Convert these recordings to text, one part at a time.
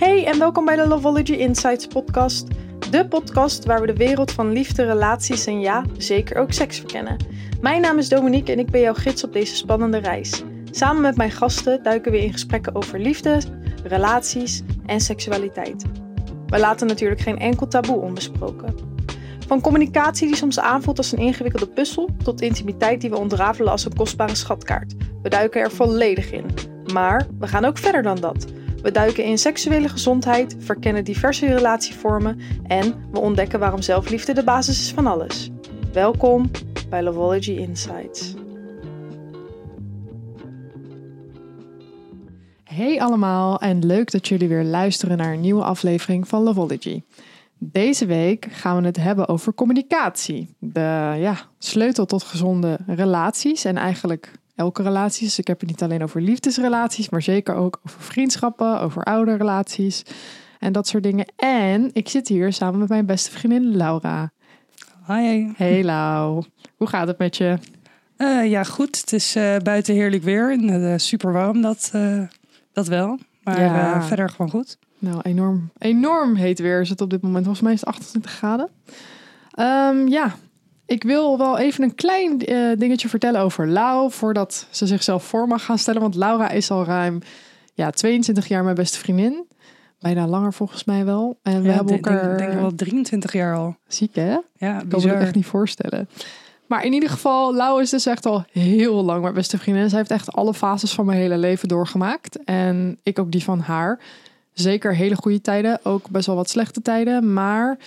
Hey en welkom bij de Loveology Insights podcast. De podcast waar we de wereld van liefde, relaties en ja, zeker ook seks verkennen. Mijn naam is Dominique en ik ben jouw gids op deze spannende reis. Samen met mijn gasten duiken we in gesprekken over liefde, relaties en seksualiteit. We laten natuurlijk geen enkel taboe onbesproken. Van communicatie die soms aanvoelt als een ingewikkelde puzzel, tot intimiteit die we ontrafelen als een kostbare schatkaart. We duiken er volledig in. Maar we gaan ook verder dan dat. We duiken in seksuele gezondheid, verkennen diverse relatievormen en we ontdekken waarom zelfliefde de basis is van alles. Welkom bij Loveology Insights. Hey allemaal en leuk dat jullie weer luisteren naar een nieuwe aflevering van Loveology. Deze week gaan we het hebben over communicatie. De ja, sleutel tot gezonde relaties en eigenlijk elke relatie. Dus ik heb het niet alleen over liefdesrelaties, maar zeker ook over vriendschappen, over ouderrelaties en dat soort dingen. En ik zit hier samen met mijn beste vriendin Laura. Hi. Hey Lau, hoe gaat het met je? Uh, ja, goed. Het is uh, buiten heerlijk weer en uh, super warm, dat, dat wel. Maar Ja. verder gewoon goed. Nou, enorm, enorm heet weer is het op dit moment. Volgens mij is het 28 graden. Ehm, ja, ik wil wel even een klein eh, dingetje vertellen over Lau. Voordat ze zichzelf voor mag gaan stellen. Want Laura is al ruim ja, 22 jaar mijn beste vriendin. Bijna langer volgens mij wel. En we hebben ik elkaar... denk, denk wel 23 jaar al. Ziek hè? Ja, Ik kan het echt niet voorstellen. Maar in ieder geval, Lau is dus echt al heel lang mijn beste vriendin. Zij heeft echt alle fases van mijn hele leven doorgemaakt. En ik ook die van haar. Zeker hele goede tijden, ook best wel wat slechte tijden. Maar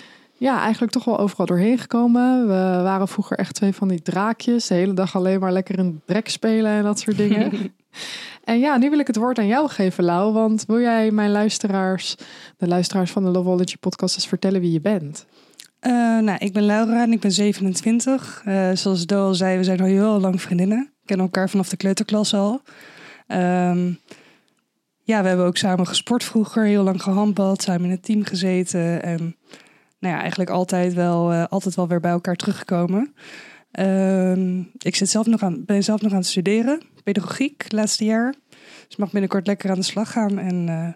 ja, eigenlijk toch wel overal doorheen gekomen. We waren vroeger echt twee van die draakjes. De hele dag alleen maar lekker in het drek spelen en dat soort dingen. en ja, nu wil ik het woord aan jou geven, Lau. Want wil jij mijn luisteraars, de luisteraars van de Loveology podcast, eens vertellen wie je bent? Eh, nou, ik ben Laura en ik ben 27. Eh, zoals Do al zei, we zijn al heel lang vriendinnen. We kennen elkaar vanaf de kleuterklas al. Ehm, ja, we hebben ook samen gesport vroeger, heel lang gehandbald, samen in het team gezeten. En nou ja, eigenlijk altijd wel, eh, altijd wel weer bij elkaar teruggekomen. Ehm, ik zit zelf nog aan, ben zelf nog aan het studeren, pedagogiek, laatste jaar. Dus mag binnenkort lekker aan de slag gaan. En eh,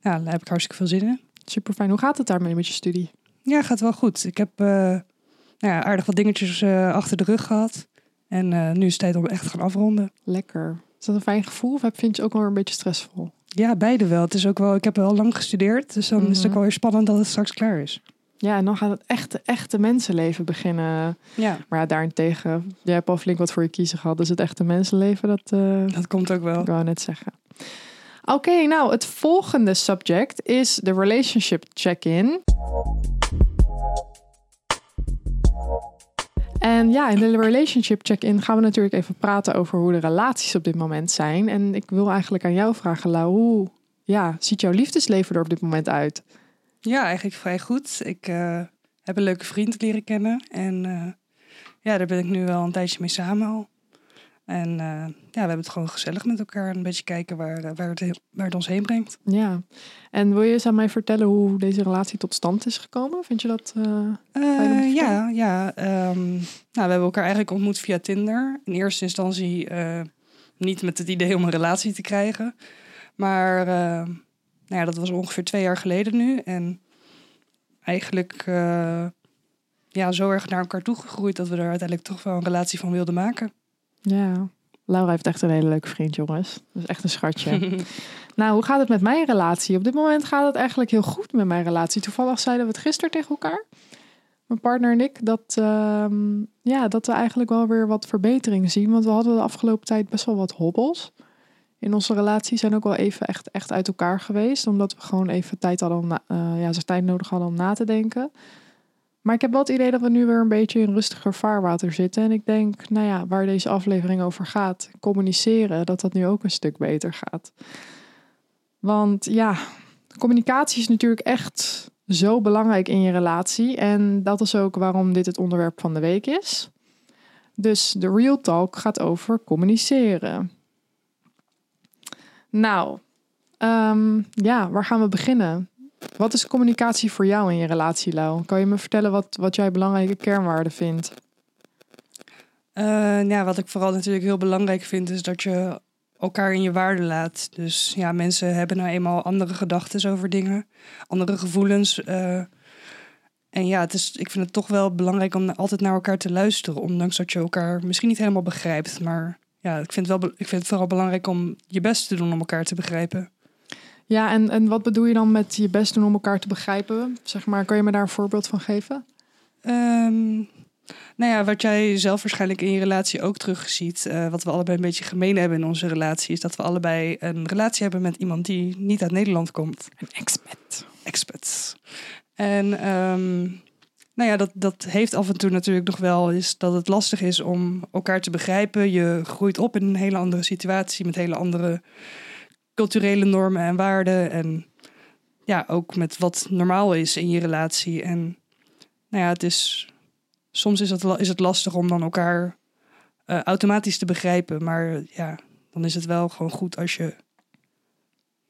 ja, daar heb ik hartstikke veel zin in. Super fijn. Hoe gaat het daarmee met je studie? Ja, gaat wel goed. Ik heb eh, nou ja, aardig wat dingetjes achter de rug gehad. En nu is het tijd om echt te gaan afronden. Lekker. Is dat een fijn gevoel of vind je het ook wel een beetje stressvol? Ja, beide wel. Het is ook wel. Ik heb wel lang gestudeerd, dus dan is het Mhm. ook wel weer spannend dat het straks klaar is. Ja, en dan gaat het echte, echte mensenleven beginnen. Ja, Maar ja, daarentegen, jij hebt al flink wat voor je kiezen gehad. Dus het echte mensenleven, dat eh dat komt ook wel. ik wou net zeggen. Oké, nou, het volgende subject is de relationship check-in. En ja, in de relationship check-in gaan we natuurlijk even praten over hoe de relaties op dit moment zijn. En ik wil eigenlijk aan jou vragen, Lau, hoe ja, ziet jouw liefdesleven er op dit moment uit? Ja, eigenlijk vrij goed. Ik eh, heb een leuke vriend leren kennen. En eh, ja, daar ben ik nu wel een tijdje mee samen al. En eh, ja, we hebben het gewoon gezellig met elkaar. en Een beetje kijken waar, waar, het, he- waar het ons heen brengt. Ja, en wil je eens aan mij vertellen hoe deze relatie tot stand is gekomen? Vind je dat? ja, ja. ehm, nou, we hebben elkaar eigenlijk ontmoet via Tinder. In eerste instantie niet met het idee om een relatie te krijgen. Maar eh, nou ja, dat was ongeveer twee jaar geleden nu. En eigenlijk eh, ja, zo erg naar elkaar toegegroeid dat we er uiteindelijk toch wel een relatie van wilden maken. Ja, Laura heeft echt een hele leuke vriend, jongens. Dat is echt een schatje. nou, hoe gaat het met mijn relatie? Op dit moment gaat het eigenlijk heel goed met mijn relatie. Toevallig zeiden we het gisteren tegen elkaar. Mijn partner en ik, dat, ehm, ja, dat we eigenlijk wel weer wat verbetering zien. Want we hadden de afgelopen tijd best wel wat hobbels. In onze relatie zijn ook wel even echt, echt uit elkaar geweest. Omdat we gewoon even tijd hadden om eh, ja, ze tijd nodig hadden om na te denken. Maar ik heb wel het idee dat we nu weer een beetje in rustiger vaarwater zitten. En ik denk, nou ja, waar deze aflevering over gaat, communiceren, dat dat nu ook een stuk beter gaat. Want ja, communicatie is natuurlijk echt zo belangrijk in je relatie. En dat is ook waarom dit het onderwerp van de week is. Dus de Real Talk gaat over communiceren. Nou, ehm, ja, waar gaan we beginnen? Wat is communicatie voor jou in je relatie, Lau? Kan je me vertellen wat, wat jij belangrijke kernwaarden vindt? Eh, ja, wat ik vooral natuurlijk heel belangrijk vind, is dat je elkaar in je waarde laat. Dus ja, mensen hebben nou eenmaal andere gedachten over dingen, andere gevoelens. uh, en ja, het is, ik vind het toch wel belangrijk om altijd naar elkaar te luisteren. Ondanks dat je elkaar misschien niet helemaal begrijpt. Maar ja, ik vind, het wel, ik vind het vooral belangrijk om je best te doen om elkaar te begrijpen. Ja, en, en wat bedoel je dan met je best doen om elkaar te begrijpen? Zeg maar, kan je me daar een voorbeeld van geven? Um, nou ja, wat jij zelf waarschijnlijk in je relatie ook terugziet, uh, wat we allebei een beetje gemeen hebben in onze relatie, is dat we allebei een relatie hebben met iemand die niet uit Nederland komt. Een expat. Expat. En um, nou ja, dat, dat heeft af en toe natuurlijk nog wel is dat het lastig is om elkaar te begrijpen. Je groeit op in een hele andere situatie met hele andere culturele normen en waarden. En ja, ook met wat normaal is in je relatie. En nou ja, het is, soms is het, is het lastig om dan elkaar uh, automatisch te begrijpen. Maar ja, dan is het wel gewoon goed als je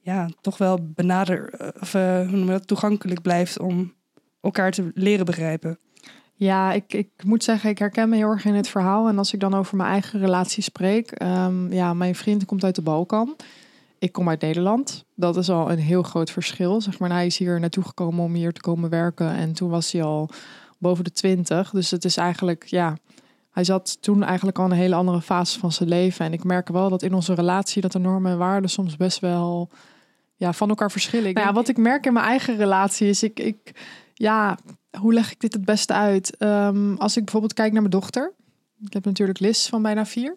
ja, toch wel benader, eh, of uh, dat, toegankelijk blijft om elkaar te leren begrijpen. Ja, ik, ik moet zeggen, ik herken me heel erg in het verhaal. En als ik dan over mijn eigen relatie spreek, um, ja, mijn vriend komt uit de Balkan. Ik kom uit Nederland. Dat is al een heel groot verschil. Zeg maar, hij is hier naartoe gekomen om hier te komen werken. En toen was hij al boven de twintig. Dus het is eigenlijk, ja, hij zat toen eigenlijk al een hele andere fase van zijn leven. En ik merk wel dat in onze relatie dat de normen en waarden soms best wel ja, van elkaar verschillen. Nou ja, wat ik merk in mijn eigen relatie is, ik, ik ja, hoe leg ik dit het beste uit? Um, als ik bijvoorbeeld kijk naar mijn dochter. Ik heb natuurlijk Lis van bijna vier.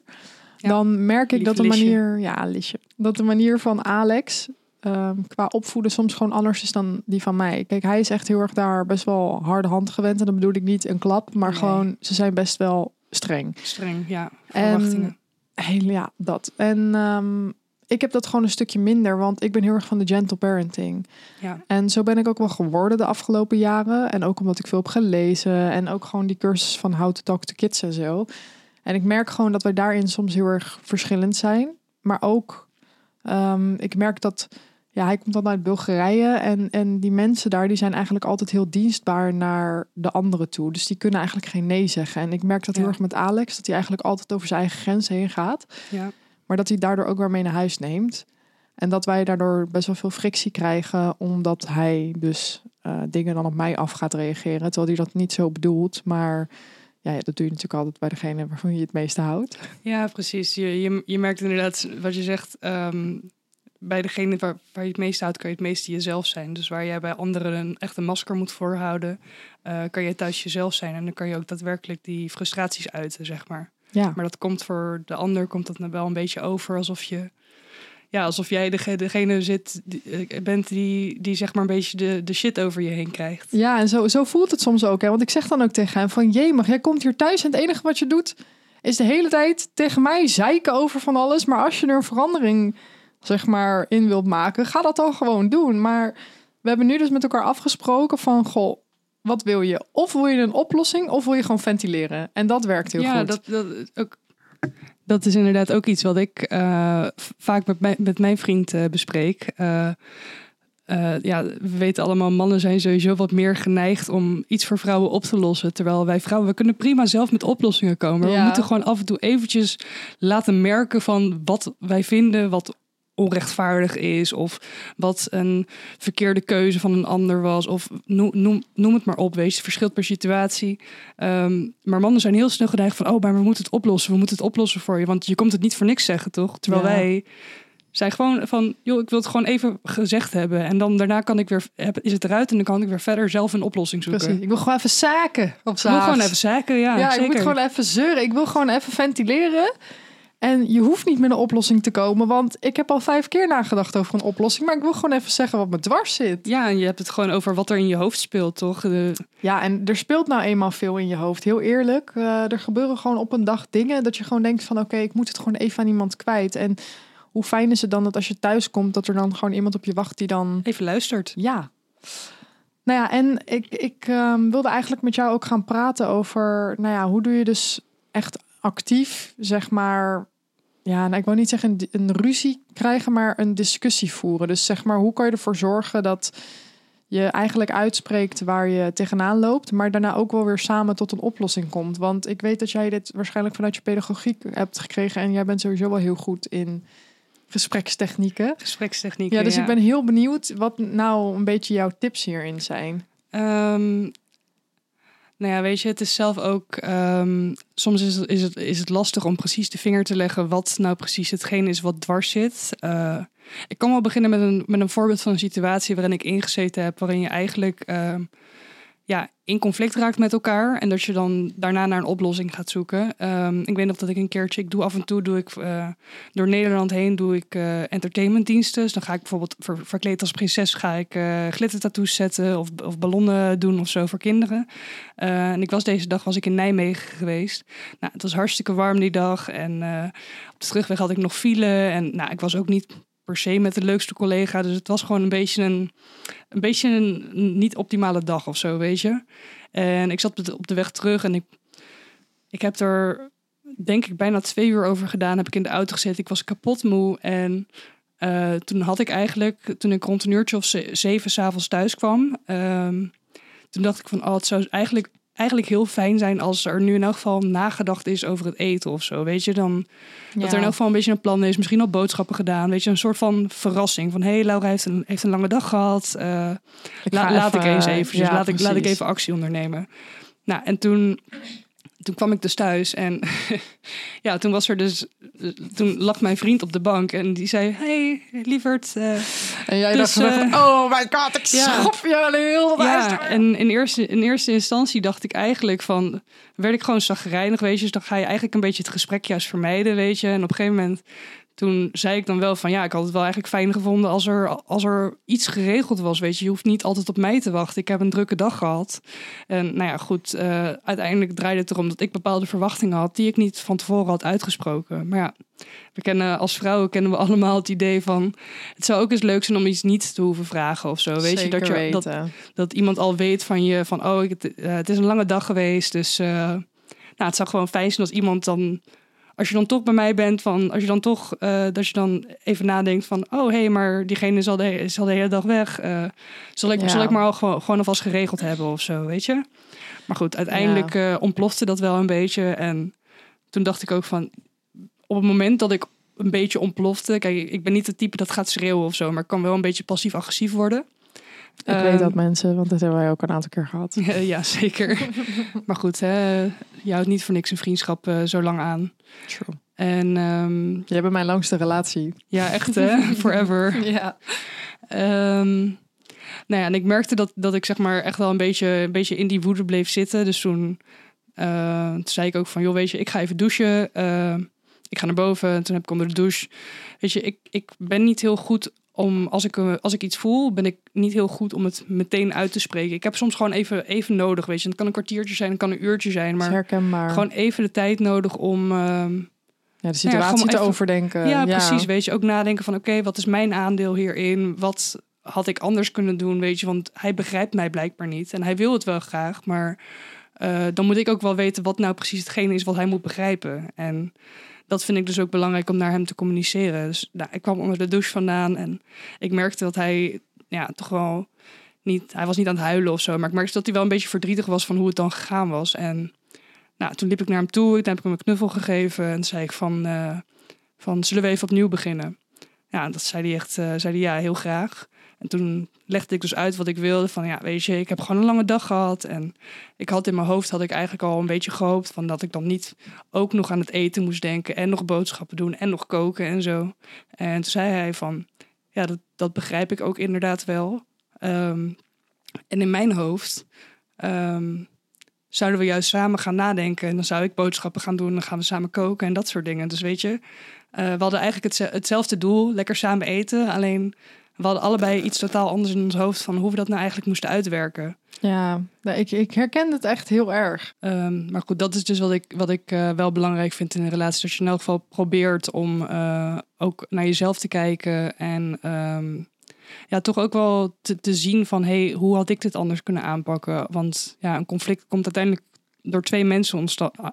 dan merk ik dat de manier, ja, Lisje, dat de manier van Alex um, qua opvoeden soms gewoon anders is dan die van mij. Kijk, hij is echt heel erg daar best wel harde hand gewend. En dan bedoel ik niet een klap, maar gewoon ze zijn best wel streng. Streng, ja. Verwachtingen. En, heel, ja, dat. En um, ik heb dat gewoon een stukje minder, want ik ben heel erg van de gentle parenting. Ja. En zo ben ik ook wel geworden de afgelopen jaren. En ook omdat ik veel heb gelezen en ook gewoon die cursus van How to Talk to Kids en zo. En ik merk gewoon dat wij daarin soms heel erg verschillend zijn. Maar ook, um, ik merk dat, ja, hij komt dan uit Bulgarije en, en die mensen daar, die zijn eigenlijk altijd heel dienstbaar naar de anderen toe. Dus die kunnen eigenlijk geen nee zeggen. En ik merk dat heel erg met Alex, dat hij eigenlijk altijd over zijn eigen grens heen gaat. Ja. Maar dat hij daardoor ook weer mee naar huis neemt. En dat wij daardoor best wel veel frictie krijgen, omdat hij dus uh, dingen dan op mij af gaat reageren. Terwijl hij dat niet zo bedoelt. Maar ja, dat doe je natuurlijk altijd bij degene waarvan je het meeste houdt. Ja, precies. Je, je, je merkt inderdaad wat je zegt. Um, bij degene waar, waar je het meeste houdt, kan je het meeste jezelf zijn. Dus waar jij bij anderen een, echt een masker moet voorhouden, uh, kan je thuis jezelf zijn. En dan kan je ook daadwerkelijk die frustraties uiten, zeg maar. Ja. Maar dat komt voor de ander komt dat nou wel een beetje over alsof je ja, alsof jij degene, zit, die, eh, bent die, die zeg maar een beetje de, de shit over je heen krijgt. Ja, en zo, zo voelt het soms ook. Hè? Want ik zeg dan ook tegen hem van... Jee, maar jij komt hier thuis en het enige wat je doet... is de hele tijd tegen mij zeiken over van alles. Maar als je er een verandering zeg maar in wilt maken... ga dat dan gewoon doen. Maar we hebben nu dus met elkaar afgesproken van... Goh, wat wil je? Of wil je een oplossing of wil je gewoon ventileren? En dat werkt heel ja, goed. Dat, dat, ook, dat is inderdaad ook iets wat ik uh, vaak met, mijn, met mijn vriend uh, bespreek. Uh, ja, we weten allemaal, mannen zijn sowieso wat meer geneigd om iets voor vrouwen op te lossen. Terwijl wij vrouwen, we kunnen prima zelf met oplossingen komen. Ja. We moeten gewoon af en toe eventjes laten merken van wat wij vinden, wat onrechtvaardig is of wat een verkeerde keuze van een ander was of noem, noem, het maar op, wees, het verschilt per situatie. Um, maar mannen zijn heel snel geneigd van, oh, maar we moeten het oplossen, we moeten het oplossen voor je, want je komt het niet voor niks zeggen, toch? Terwijl wij zijn gewoon van, joh, ik wil het gewoon even gezegd hebben en dan daarna kan ik weer, is het eruit en dan kan ik weer verder zelf een oplossing zoeken. Precies. Ik wil gewoon even zaken op Ik wil gewoon even zaken, ja, ja zeker. ik moet gewoon even zeuren, ik wil gewoon even ventileren. En je hoeft niet met een oplossing te komen, want ik heb al vijf keer nagedacht over een oplossing. Maar ik wil gewoon even zeggen wat me dwars zit. Ja, en je hebt het gewoon over wat er in je hoofd speelt, toch? De... Ja, en er speelt nou eenmaal veel in je hoofd. Heel eerlijk, uh, er gebeuren gewoon op een dag dingen dat je gewoon denkt van oké, ik moet het gewoon even aan iemand kwijt. En hoe fijn is het dan dat als je thuis komt, dat er dan gewoon iemand op je wacht die dan... Even luistert. Ja. Nou ja, en ik, ik um, wilde eigenlijk met jou ook gaan praten over, nou ja, hoe doe je dus echt actief, zeg maar, ja, nou, ik wil niet zeggen een, een, ruzie krijgen, maar een discussie voeren. Dus zeg maar, hoe kan je ervoor zorgen dat je eigenlijk uitspreekt waar je tegenaan loopt, maar daarna ook wel weer samen tot een oplossing komt? Want ik weet dat jij dit waarschijnlijk vanuit je pedagogiek hebt gekregen en jij bent sowieso wel heel goed in gesprekstechnieken. Gesprekstechnieken. Ja, dus ik ben heel benieuwd wat nou een beetje jouw tips hierin zijn. Ehm, nou ja, weet je, het is zelf ook. ehm, soms is is, het, is het lastig om precies de vinger te leggen wat nou precies hetgeen is wat dwars zit. Eh, ik kan wel beginnen met een, met een voorbeeld van een situatie waarin ik ingezeten heb, waarin je eigenlijk ehm, ja, in conflict raakt met elkaar en dat je dan daarna naar een oplossing gaat zoeken. Ehm, ik weet nog dat ik een keertje, ik doe af en toe, doe ik eh, door Nederland heen, doe ik eh, entertainmentdiensten. Dus dan ga ik bijvoorbeeld ver- verkleed als prinses, ga ik glittertattoos zetten of, of ballonnen doen of zo voor kinderen. En ik was deze dag was ik in Nijmegen geweest. Nou, het was hartstikke warm die dag en op de terugweg had ik nog file en nou, ik was ook niet per se met de leukste collega, dus het was gewoon een beetje een, een beetje een niet optimale dag of zo, weet je. En ik zat op de- weg terug en ik, ik heb er denk ik bijna twee uur over gedaan. Heb ik in de auto gezeten. Ik was kapot moe. En eh, toen had ik eigenlijk, toen ik rond een uurtje of ze- zeven s'avonds thuis kwam, ehm, toen dacht ik van, oh, het zou eigenlijk, eigenlijk heel fijn zijn als er nu in elk geval nagedacht is over het eten of zo. Weet je, dan dat er in elk geval een beetje een plan is. Misschien al boodschappen gedaan. Weet je, een soort van verrassing. Van, hé, hey, Laura heeft een, heeft een lange dag gehad. Eh, Ik La- ga laat ik eens even, ja, laat, ik, laat ik even actie ondernemen. Nou, en toen, toen kwam ik dus thuis en ja, toen was er dus, toen lag mijn vriend op de bank en die zei, hey, lieverd. eh, En jij Dus, dacht eh, oh my god, ik ja. schop je heel ja, en in eerste, in eerste instantie dacht ik eigenlijk van, werd ik gewoon zagrijnig, weet je. Dus dan ga je eigenlijk een beetje het gesprek juist vermijden, weet je. En op een gegeven moment, toen zei ik dan wel van, ja, ik had het wel eigenlijk fijn gevonden als er, als er iets geregeld was, weet je. Je hoeft niet altijd op mij te wachten. Ik heb een drukke dag gehad. En nou ja, goed, eh, uiteindelijk draaide het erom dat ik bepaalde verwachtingen had die ik niet van tevoren had uitgesproken. Maar ja, we kennen als vrouwen kennen we allemaal het idee van, het zou ook eens leuk zijn om iets niet te hoeven vragen of zo. Weet je, dat, je dat, weten. dat iemand al weet van je van oh ik, het, eh, het is een lange dag geweest dus eh, nou het zou gewoon fijn zijn als iemand dan als je dan toch bij mij bent van als je dan toch eh, dat je dan even nadenkt van oh hé hey, maar diegene is al de, is al de hele dag weg Eh, zal ik Ja. zal ik maar al gewoon, gewoon alvast geregeld hebben of zo weet je? Maar goed uiteindelijk eh, ontplofte dat wel een beetje en toen dacht ik ook van op het moment dat ik een beetje ontplofte kijk ik ben niet het type dat gaat schreeuwen of zo maar ik kan wel een beetje passief agressief worden Ik weet Ehm, dat mensen, want dat hebben wij ook een aantal keer gehad. ja, zeker. maar goed, hè, je houdt niet voor niks een vriendschap eh, zo lang aan. True. En ehm, Jij hebt mijn langste relatie. ja, echt hè, forever. Ja. Ehm, nou ja, en ik merkte dat, dat ik zeg maar echt wel een beetje, een beetje in die woede bleef zitten. Dus toen, eh, toen zei ik ook van, joh, weet je, ik ga even douchen. Eh, ik ga naar boven. En toen heb ik onder de douche. Weet je, ik, ik ben niet heel goed om, als ik, eh, als ik iets voel, ben ik niet heel goed om het meteen uit te spreken. Ik heb soms gewoon even, even nodig, weet je. Het kan een kwartiertje zijn, het kan een uurtje zijn. Maar, herkenbaar. gewoon even de tijd nodig om... ehm, ja, de situatie te even- overdenken. ja, precies. Weet je, ook nadenken van oké, wat is mijn aandeel hierin? Wat had ik anders kunnen doen? Weet je, want hij begrijpt mij blijkbaar niet. En hij wil het wel graag, maar eh, dan moet ik ook wel weten wat nou precies hetgene is wat hij moet begrijpen. En dat vind ik dus ook belangrijk om naar hem te communiceren. Dus nou, ik kwam onder de douche vandaan en ik merkte dat hij ja, toch wel niet, hij was niet aan het huilen of zo, maar ik merkte dat hij wel een beetje verdrietig was van hoe het dan gegaan was. En nou, toen liep ik naar hem toe, toen heb ik hem een knuffel gegeven en zei ik van, eh, van zullen we even opnieuw beginnen? Ja, dat zei hij echt, eh, zei hij ja, heel graag. En toen legde ik dus uit wat ik wilde. Van ja, weet je, ik heb gewoon een lange dag gehad. En ik had in mijn hoofd had ik eigenlijk al een beetje gehoopt van dat ik dan niet ook nog aan het eten moest denken. En nog boodschappen doen en nog koken en zo. En toen zei hij van ja, dat, dat begrijp ik ook inderdaad wel. Ehm, en in mijn hoofd ehm, zouden we juist samen gaan nadenken. En dan zou ik boodschappen gaan doen. Dan gaan we samen koken en dat soort dingen. Dus weet je, eh, we hadden eigenlijk hetze- hetzelfde doel. Lekker samen eten. Alleen we hadden allebei iets totaal anders in ons hoofd van hoe we dat nou eigenlijk moesten uitwerken. Ja, nou, ik, ik herken het echt heel erg. Ehm, maar goed, dat is dus wat ik, wat ik eh, wel belangrijk vind in een relatie. Dat je in elk geval probeert om eh, ook naar jezelf te kijken. En ehm, ja, toch ook wel te, te zien van... hey, hoe had ik dit anders kunnen aanpakken? Want ja, een conflict komt uiteindelijk door twee mensen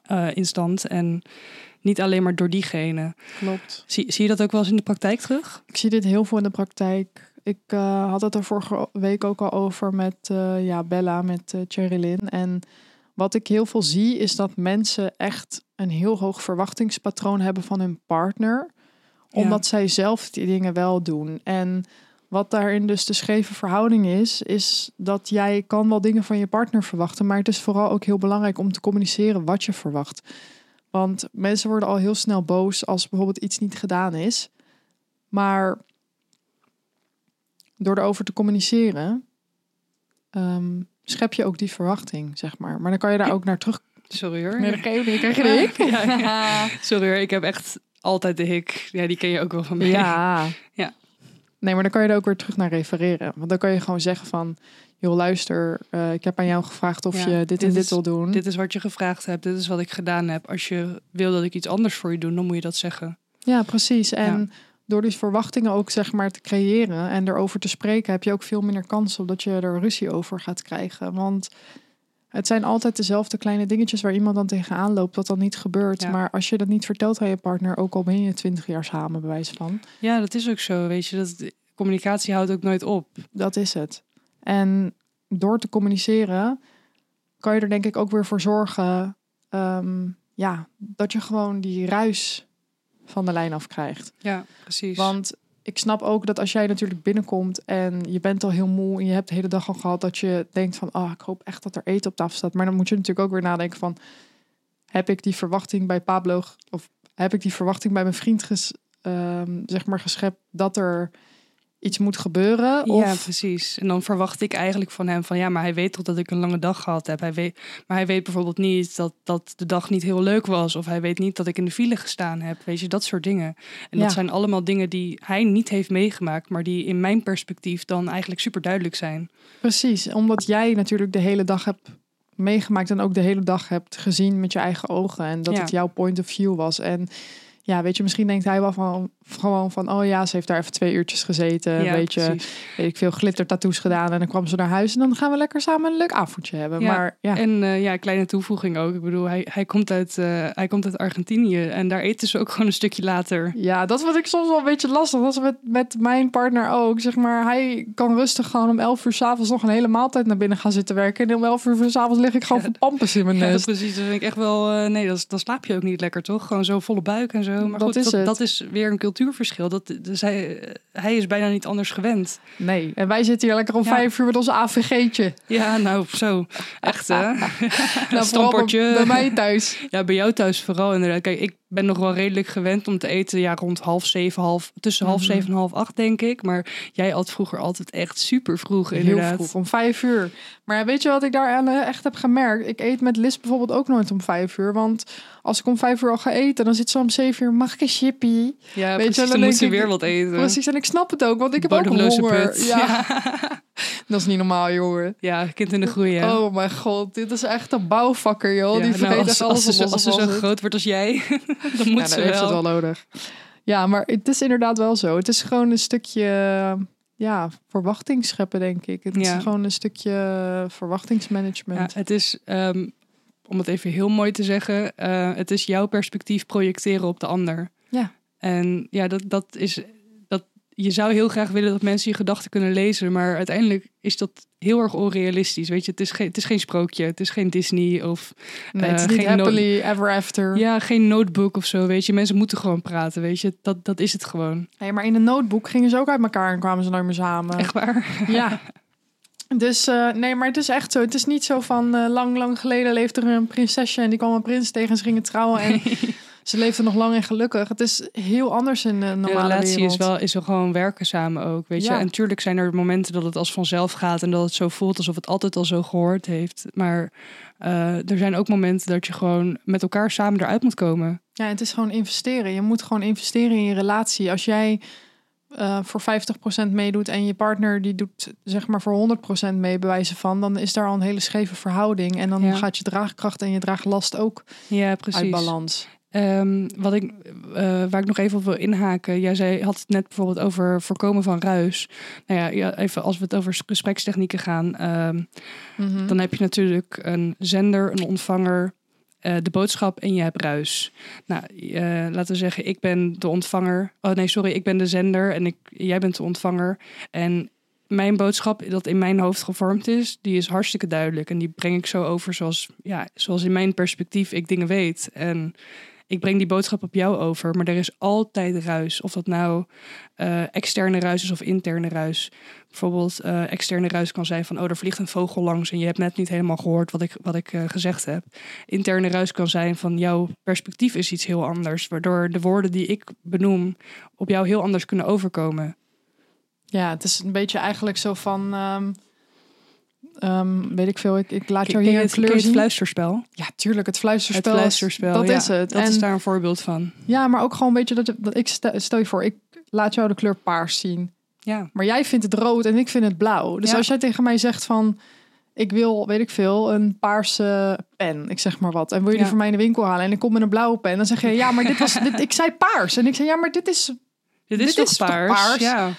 eh, in stand. En niet alleen maar door diegene. Klopt. Zie, zie je dat ook wel eens in de praktijk terug? Ik zie dit heel veel in de praktijk. Ik eh, had het er vorige week ook al over met eh, ja, Bella, met uh, Cherilyn. En wat ik heel veel zie is dat mensen echt een heel hoog verwachtingspatroon hebben van hun partner. Omdat zij zelf die dingen wel doen. En wat daarin dus de scheve verhouding is, is dat jij kan wel dingen van je partner verwachten, maar het is vooral ook heel belangrijk om te communiceren wat je verwacht. Want mensen worden al heel snel boos als bijvoorbeeld iets niet gedaan is. Maar door erover te communiceren, ehm, schep je ook die verwachting, zeg maar. Maar dan kan je daar ook naar terug. Sorry hoor. Nee, dat kan je niet. Krijg je de hik? Ja, ja. Sorry hoor, ik heb echt altijd de hik. Ja, die ken je ook wel van mij. Ja. Ja. Nee, maar dan kan je er ook weer terug naar refereren. Want dan kan je gewoon zeggen van... joh, luister, eh, ik heb aan jou gevraagd of Ja, je dit, dit en dit is- wil doen. Dit is wat je gevraagd hebt, dit is wat ik gedaan heb. Als je wil dat ik iets anders voor je doe, dan moet je dat zeggen. Ja, precies. En door die verwachtingen ook zeg maar te creëren en erover te spreken... heb je ook veel minder kans op dat je er ruzie over gaat krijgen. Want het zijn altijd dezelfde kleine dingetjes... waar iemand dan tegenaan loopt, dat dan niet gebeurt. Ja. Maar als je dat niet vertelt aan je partner... ook al ben je twintig jaar samen, bij wijze van... Ja, dat is ook zo, weet je. Dat, communicatie houdt ook nooit op. Dat is het. En door te communiceren kan je er denk ik ook weer voor zorgen, ehm, ja, dat je gewoon die ruis van de lijn af krijgt. Ja, precies. Want ik snap ook dat als jij natuurlijk binnenkomt en je bent al heel moe en je hebt de hele dag al gehad dat je denkt van, ah, ik hoop echt dat er eten op tafel staat. Maar dan moet je natuurlijk ook weer nadenken van, heb ik die verwachting bij Pablo of heb ik die verwachting bij mijn vriend ges, ehm, zeg maar geschept dat er iets moet gebeuren? Of Ja, precies. En dan verwacht ik eigenlijk van hem van ja, maar hij weet toch dat ik een lange dag gehad heb. Hij weet, maar hij weet bijvoorbeeld niet dat, dat de dag niet heel leuk was. Of hij weet niet dat ik in de file gestaan heb. Weet je, dat soort dingen. En Ja. dat zijn allemaal dingen die hij niet heeft meegemaakt, maar die in mijn perspectief dan eigenlijk super duidelijk zijn. Precies, omdat jij natuurlijk de hele dag hebt meegemaakt en ook de hele dag hebt gezien met je eigen ogen en dat Ja. het jouw point of view was. En ja, weet je, misschien denkt hij wel van gewoon van, oh ja, ze heeft daar even twee uurtjes gezeten, ja, weet je, weet ik veel glittertattoos gedaan en dan kwam ze naar huis en dan gaan we lekker samen een leuk avondje hebben. Ja, Maar ja, En eh, ja, kleine toevoeging ook. Ik bedoel, hij, hij, komt uit, eh, hij komt uit Argentinië en daar eten ze ook gewoon een stukje later. ja, dat wat ik soms wel een beetje lastig. Is met, met mijn partner ook. Zeg maar, hij kan rustig gewoon om 11 uur s'avonds nog een hele maaltijd naar binnen gaan zitten werken. En om 11 uur s'avonds lig ik gewoon Ja, van pampers in mijn Ja, dat nest. precies. Dat vind ik echt wel. eh, nee, dat, dan slaap je ook niet lekker, toch? Gewoon zo volle buik en zo. Maar Dat goed, is dat, dat is weer een cultuurverschil. Dat, dus hij, hij is bijna niet anders gewend. Nee, en wij zitten hier lekker om Ja. vijf uur met onze AVG'tje. Ja, nou, zo. Echt, hè? Nou, bij mij thuis. Ja, bij jou thuis vooral inderdaad. Kijk, ik ben nog wel redelijk gewend om te eten ja, rond half zeven, half, tussen half Mhm. zeven en half acht, denk ik. Maar jij at vroeger altijd echt super vroeg, Heel inderdaad. vroeg, om vijf uur. Maar ja, weet je wat ik daar aan, eh, echt heb gemerkt? Ik eet met Lis bijvoorbeeld ook nooit om vijf uur. Want als ik om vijf uur al ga eten, dan zit ze om zeven uur. Mag ik een chippy? Ja, Weet je, precies. dan dan denk moet ze weer wat eten. Precies, en ik snap het ook, want ik heb ook honger. put. Ja. dat is niet normaal, jongen. Ja, kind in de groei, hè? Oh mijn god, dit is echt een bouwvakker, joh. Ja, Die nou, als, alles als, ze, als zo groot wordt als jij, dan moet ja, ze dan heeft ze wel. het wel nodig. Ja, maar het is inderdaad wel zo. Het is gewoon een stukje ja, verwachting scheppen, denk ik. Het Ja. is gewoon een stukje verwachtingsmanagement. Ja, het is, ehm, om het even heel mooi te zeggen, eh, het is jouw perspectief projecteren op de ander. Ja. En ja, dat, dat is, je zou heel graag willen dat mensen je gedachten kunnen lezen, maar uiteindelijk is dat heel erg onrealistisch. Weet je, het is geen, het is geen sprookje, het is geen Disney of nee, het is eh, niet geen no- happily ever after. ja, geen notebook of zo. Weet je, mensen moeten gewoon praten. Weet je, dat, dat is het gewoon. Hey, maar in een notebook gingen ze ook uit elkaar en kwamen ze nooit meer samen. Echt waar. Ja. Dus eh, nee, maar het is echt zo. Het is niet zo van eh, lang, lang geleden leefde er een prinsesje en die kwam een prins tegen en ze gingen trouwen en ze leefden nog lang en gelukkig. Het is heel anders in de De normale relatie wereld. is wel is wel gewoon werken samen ook, weet je. Ja. En natuurlijk zijn er momenten dat het als vanzelf gaat en dat het zo voelt alsof het altijd al zo gehoord heeft. Maar eh, er zijn ook momenten dat je gewoon met elkaar samen eruit moet komen. Ja, het is gewoon investeren. Je moet gewoon investeren in je relatie. Als jij eh, voor 50% meedoet en je partner die doet zeg maar voor 100% mee bij wijze van, dan is daar al een hele scheve verhouding. En dan Ja. gaat je draagkracht en je draaglast ook Ja, uit precies. balans. Ehm, wat ik, eh, waar ik nog even op wil inhaken. Jij zei, had het net bijvoorbeeld over voorkomen van ruis. Nou ja, ja, even als we het over gesprekstechnieken gaan. ehm, Mhm. Dan heb je natuurlijk een zender, een ontvanger, eh, de boodschap en je hebt ruis. Nou, eh, laten we zeggen, ik ben de ontvanger. Oh nee, sorry, ik ben de zender en ik, jij bent de ontvanger. En mijn boodschap, dat in mijn hoofd gevormd is, die is hartstikke duidelijk. En die breng ik zo over zoals, ja, zoals in mijn perspectief ik dingen weet. En ik breng die boodschap op jou over, maar er is altijd ruis. Of dat nou eh, externe ruis is of interne ruis. Bijvoorbeeld eh, externe ruis kan zijn van, oh, er vliegt een vogel langs en je hebt net niet helemaal gehoord wat ik, wat ik eh, gezegd heb. Interne ruis kan zijn van, jouw perspectief is iets heel anders, waardoor de woorden die ik benoem op jou heel anders kunnen overkomen. Ja, het is een beetje eigenlijk zo van... ehm, ehm, weet ik veel, ik, ik laat jou hier een het, je kleur het zien. fluisterspel? Ja, tuurlijk, het fluisterspel. het is- fluisterspel, Dat ja, is het. Dat en, is daar een voorbeeld van. Ja, maar ook gewoon een beetje dat, ik stel, je voor, ik laat jou de kleur paars zien. Ja, Maar jij vindt het rood en ik vind het blauw. Dus Ja. als jij tegen mij zegt van... Ik wil, weet ik veel, een paarse pen. Ik zeg maar wat. En wil je die Ja. voor mij in de winkel halen? En ik kom met een blauwe pen. Dan zeg je, ja, maar dit was... dit, ik zei paars. En ik zei, ja, maar dit is... dit is Dit toch is toch paars? paars?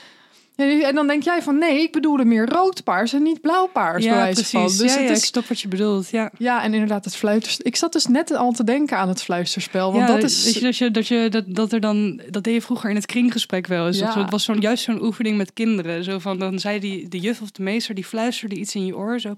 Ja. En dan denk jij van, nee, ik bedoelde meer rood-paars en niet blauw-paars. ja, precies. Dus ja, het ja, is, ik snap wat je bedoelt. Ja. ja, en inderdaad het fluisterspel. Ik zat dus net al te denken aan het fluisterspel. Want dat is... je, dat, je, dat, je, dat, dat er dan, dat deed je vroeger in het kringgesprek wel eens. Het was zo'n, juist zo'n oefening met kinderen. Zo van, dan zei die, de juf of de meester, die fluisterde iets in je oor. Zo.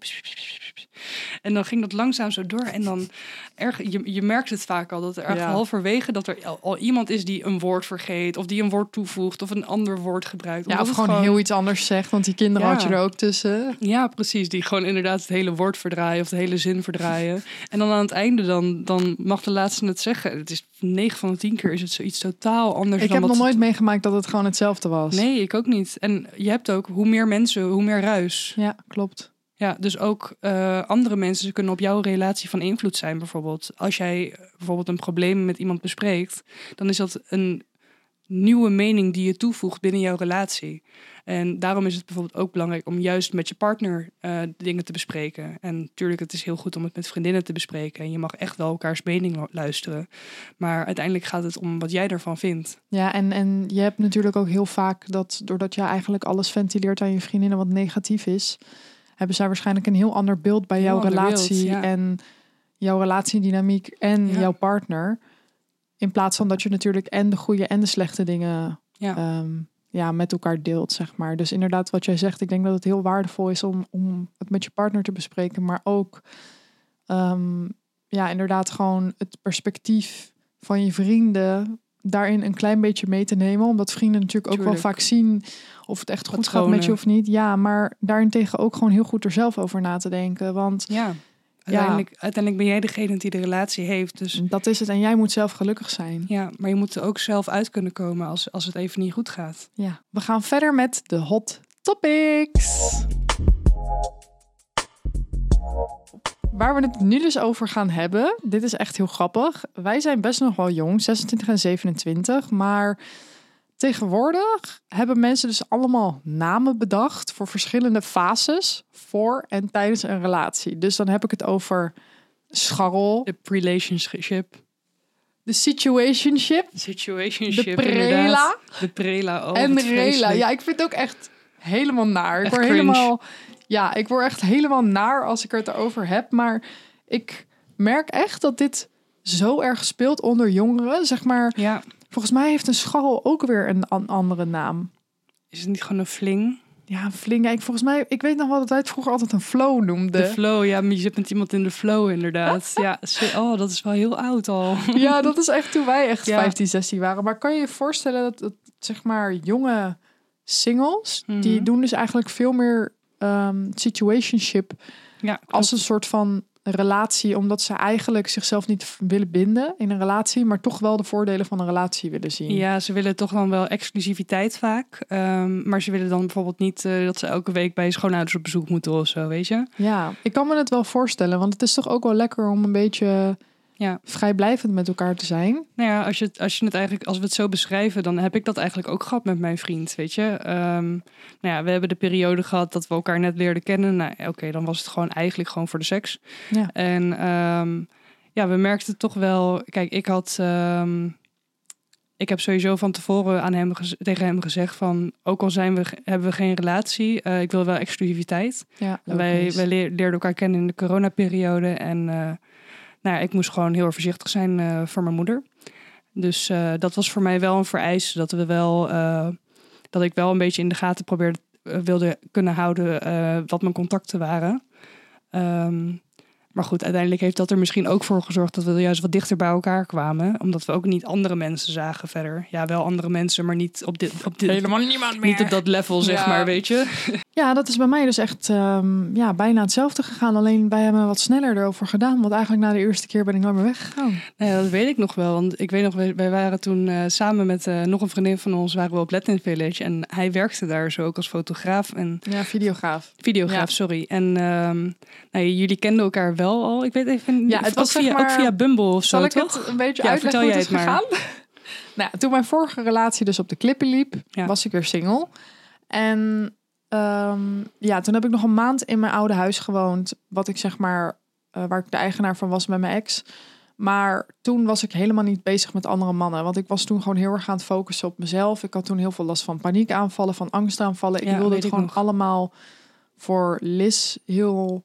En dan ging dat langzaam zo door. En dan, erg, je, je merkt het vaak al, dat er echt halverwege dat er al, al iemand is die een woord vergeet. Of die een woord toevoegt of een ander woord gebruikt. ja, of het gewoon, heel iets anders zegt. Want die kinderen Ja. had je er ook tussen. Ja, precies. Die gewoon inderdaad het hele woord verdraaien of de hele zin verdraaien. En dan aan het einde, dan, dan mag de laatste het zeggen. Het is 9 van de 10 keer is het zoiets totaal anders Ik dan heb nog het- nooit meegemaakt dat het gewoon hetzelfde was. Nee, ik ook niet. En je hebt ook, hoe meer mensen, hoe meer ruis. Ja, klopt. Ja, dus ook eh, andere mensen kunnen op jouw relatie van invloed zijn, bijvoorbeeld. Als jij bijvoorbeeld een probleem met iemand bespreekt, dan is dat een nieuwe mening die je toevoegt binnen jouw relatie. En daarom is het bijvoorbeeld ook belangrijk om juist met je partner eh, dingen te bespreken. En natuurlijk, het is heel goed om het met vriendinnen te bespreken. En je mag echt wel elkaars mening lu- luisteren. Maar uiteindelijk gaat het om wat jij ervan vindt. Ja, en, en je hebt natuurlijk ook heel vaak dat doordat jij eigenlijk alles ventileert aan je vriendinnen wat negatief is, hebben zij waarschijnlijk een heel ander beeld bij Heel jouw beeld, relatie ja. en jouw relatiedynamiek en Ja. jouw partner. In plaats van dat je natuurlijk en de goede en de slechte dingen Ja. ehm, ja, met elkaar deelt, zeg maar. Dus inderdaad, wat jij zegt, ik denk dat het heel waardevol is om, om het met je partner te bespreken, maar ook ehm, ja, inderdaad gewoon het perspectief van je vrienden daarin een klein beetje mee te nemen. Omdat vrienden natuurlijk ook Tuurlijk. wel vaak zien of het echt goed gaat met je of niet. Ja, maar daarentegen ook gewoon heel goed er zelf over na te denken. Want Ja. Uiteindelijk, uiteindelijk ben jij degene die de relatie heeft. Dus dat is het. En jij moet zelf gelukkig zijn. ja, maar je moet er ook zelf uit kunnen komen als, als het even niet goed gaat. Ja, we gaan verder met de hot topics. Waar we het nu dus over gaan hebben, dit is echt heel grappig. Wij zijn best nog wel jong, 26 en 27, maar tegenwoordig hebben mensen dus allemaal namen bedacht voor verschillende fases voor en tijdens een relatie. Dus dan heb ik het over scharrel, De relationship. de situationship Situationship. De prela. inderdaad. De prela. Oh, en de rela. Ja, ik vind het ook echt helemaal naar. Ik word cringe. helemaal, ja, ik word echt helemaal naar als ik het erover heb. Maar ik merk echt dat dit zo erg speelt onder jongeren. Zeg maar, Ja, volgens mij heeft een scharrel ook weer een an- andere naam. is het niet gewoon een fling? Ja, een fling. Ja, ik, volgens mij, ik weet nog wel dat wij het vroeger altijd een flow noemden. De flow, ja, maar je zit met iemand in de flow inderdaad. Ja, oh, dat is wel heel oud al. Ja, dat is echt toen wij echt Ja. 15, 16 waren. Maar kan je je voorstellen dat, dat zeg maar jonge singles, die Mhm. doen dus eigenlijk veel meer ehm, situationship Ja, als een soort van relatie, omdat ze eigenlijk zichzelf niet willen binden in een relatie, maar toch wel de voordelen van een relatie willen zien. Ja, ze willen toch dan wel exclusiviteit vaak. Ehm, maar ze willen dan bijvoorbeeld niet eh, dat ze elke week bij schoonouders op bezoek moeten of zo, weet je? Ja, ik kan me het wel voorstellen, want het is toch ook wel lekker om een beetje Ja. vrijblijvend met elkaar te zijn. Nou ja, als, je als, je het eigenlijk, als we het zo beschrijven, dan heb ik dat eigenlijk ook gehad met mijn vriend, weet je. Ehm, nou ja, we hebben de periode gehad dat we elkaar net leerden kennen. Nou, oké, dan was het gewoon eigenlijk gewoon voor de seks. Ja. En ehm, ja, we merkten toch wel... Kijk, ik had... ehm, ik heb sowieso van tevoren aan hem tegen hem gezegd van... Ook al zijn we, hebben we geen relatie, eh, ik wil wel exclusiviteit. Ja, Wij, wij leer- leerden elkaar kennen in de coronaperiode. En eh, nou ik moest gewoon heel voorzichtig zijn eh, voor mijn moeder. Dus eh, dat was voor mij wel een vereiste. Dat we wel eh, dat ik wel een beetje in de gaten probeerde wilde kunnen houden wat mijn contacten waren. Ehm, Maar goed, uiteindelijk heeft dat er misschien ook voor gezorgd dat we juist wat dichter bij elkaar kwamen. Omdat we ook niet andere mensen zagen verder. Ja, wel andere mensen, maar niet op dit, op dit Helemaal niemand meer. niet op dat level, zeg Ja. maar, weet je. Ja, dat is bij mij dus echt ehm, ja, bijna hetzelfde gegaan. Alleen wij hebben wat sneller erover gedaan. Want eigenlijk na de eerste keer ben ik nooit meer weggegaan. Nou ja, dat weet ik nog wel. Want ik weet nog, wij, wij waren toen eh, samen met eh, nog een vriendin van ons, waren we op Latin Village. En hij werkte daar zo ook als fotograaf en Ja, videograaf. videograaf, Ja. sorry. En ehm, nou, jullie kenden elkaar wel al. Ik weet even, Ja, het was zeg via, ook via Bumble of zo, Zal ik toch? het een beetje Ja, uitleggen vertel hoe het is maar. gegaan? nou, toen mijn vorige relatie dus op de klippen liep, Ja. was ik weer single. En ehm, ja, toen heb ik nog een maand in mijn oude huis gewoond. Wat ik zeg maar, eh, waar ik de eigenaar van was met mijn ex. Maar toen was ik helemaal niet bezig met andere mannen. Want ik was toen gewoon heel erg aan het focussen op mezelf. Ik had toen heel veel last van paniekaanvallen, van angstaanvallen. Ik wilde het gewoon nog. allemaal voor Liz heel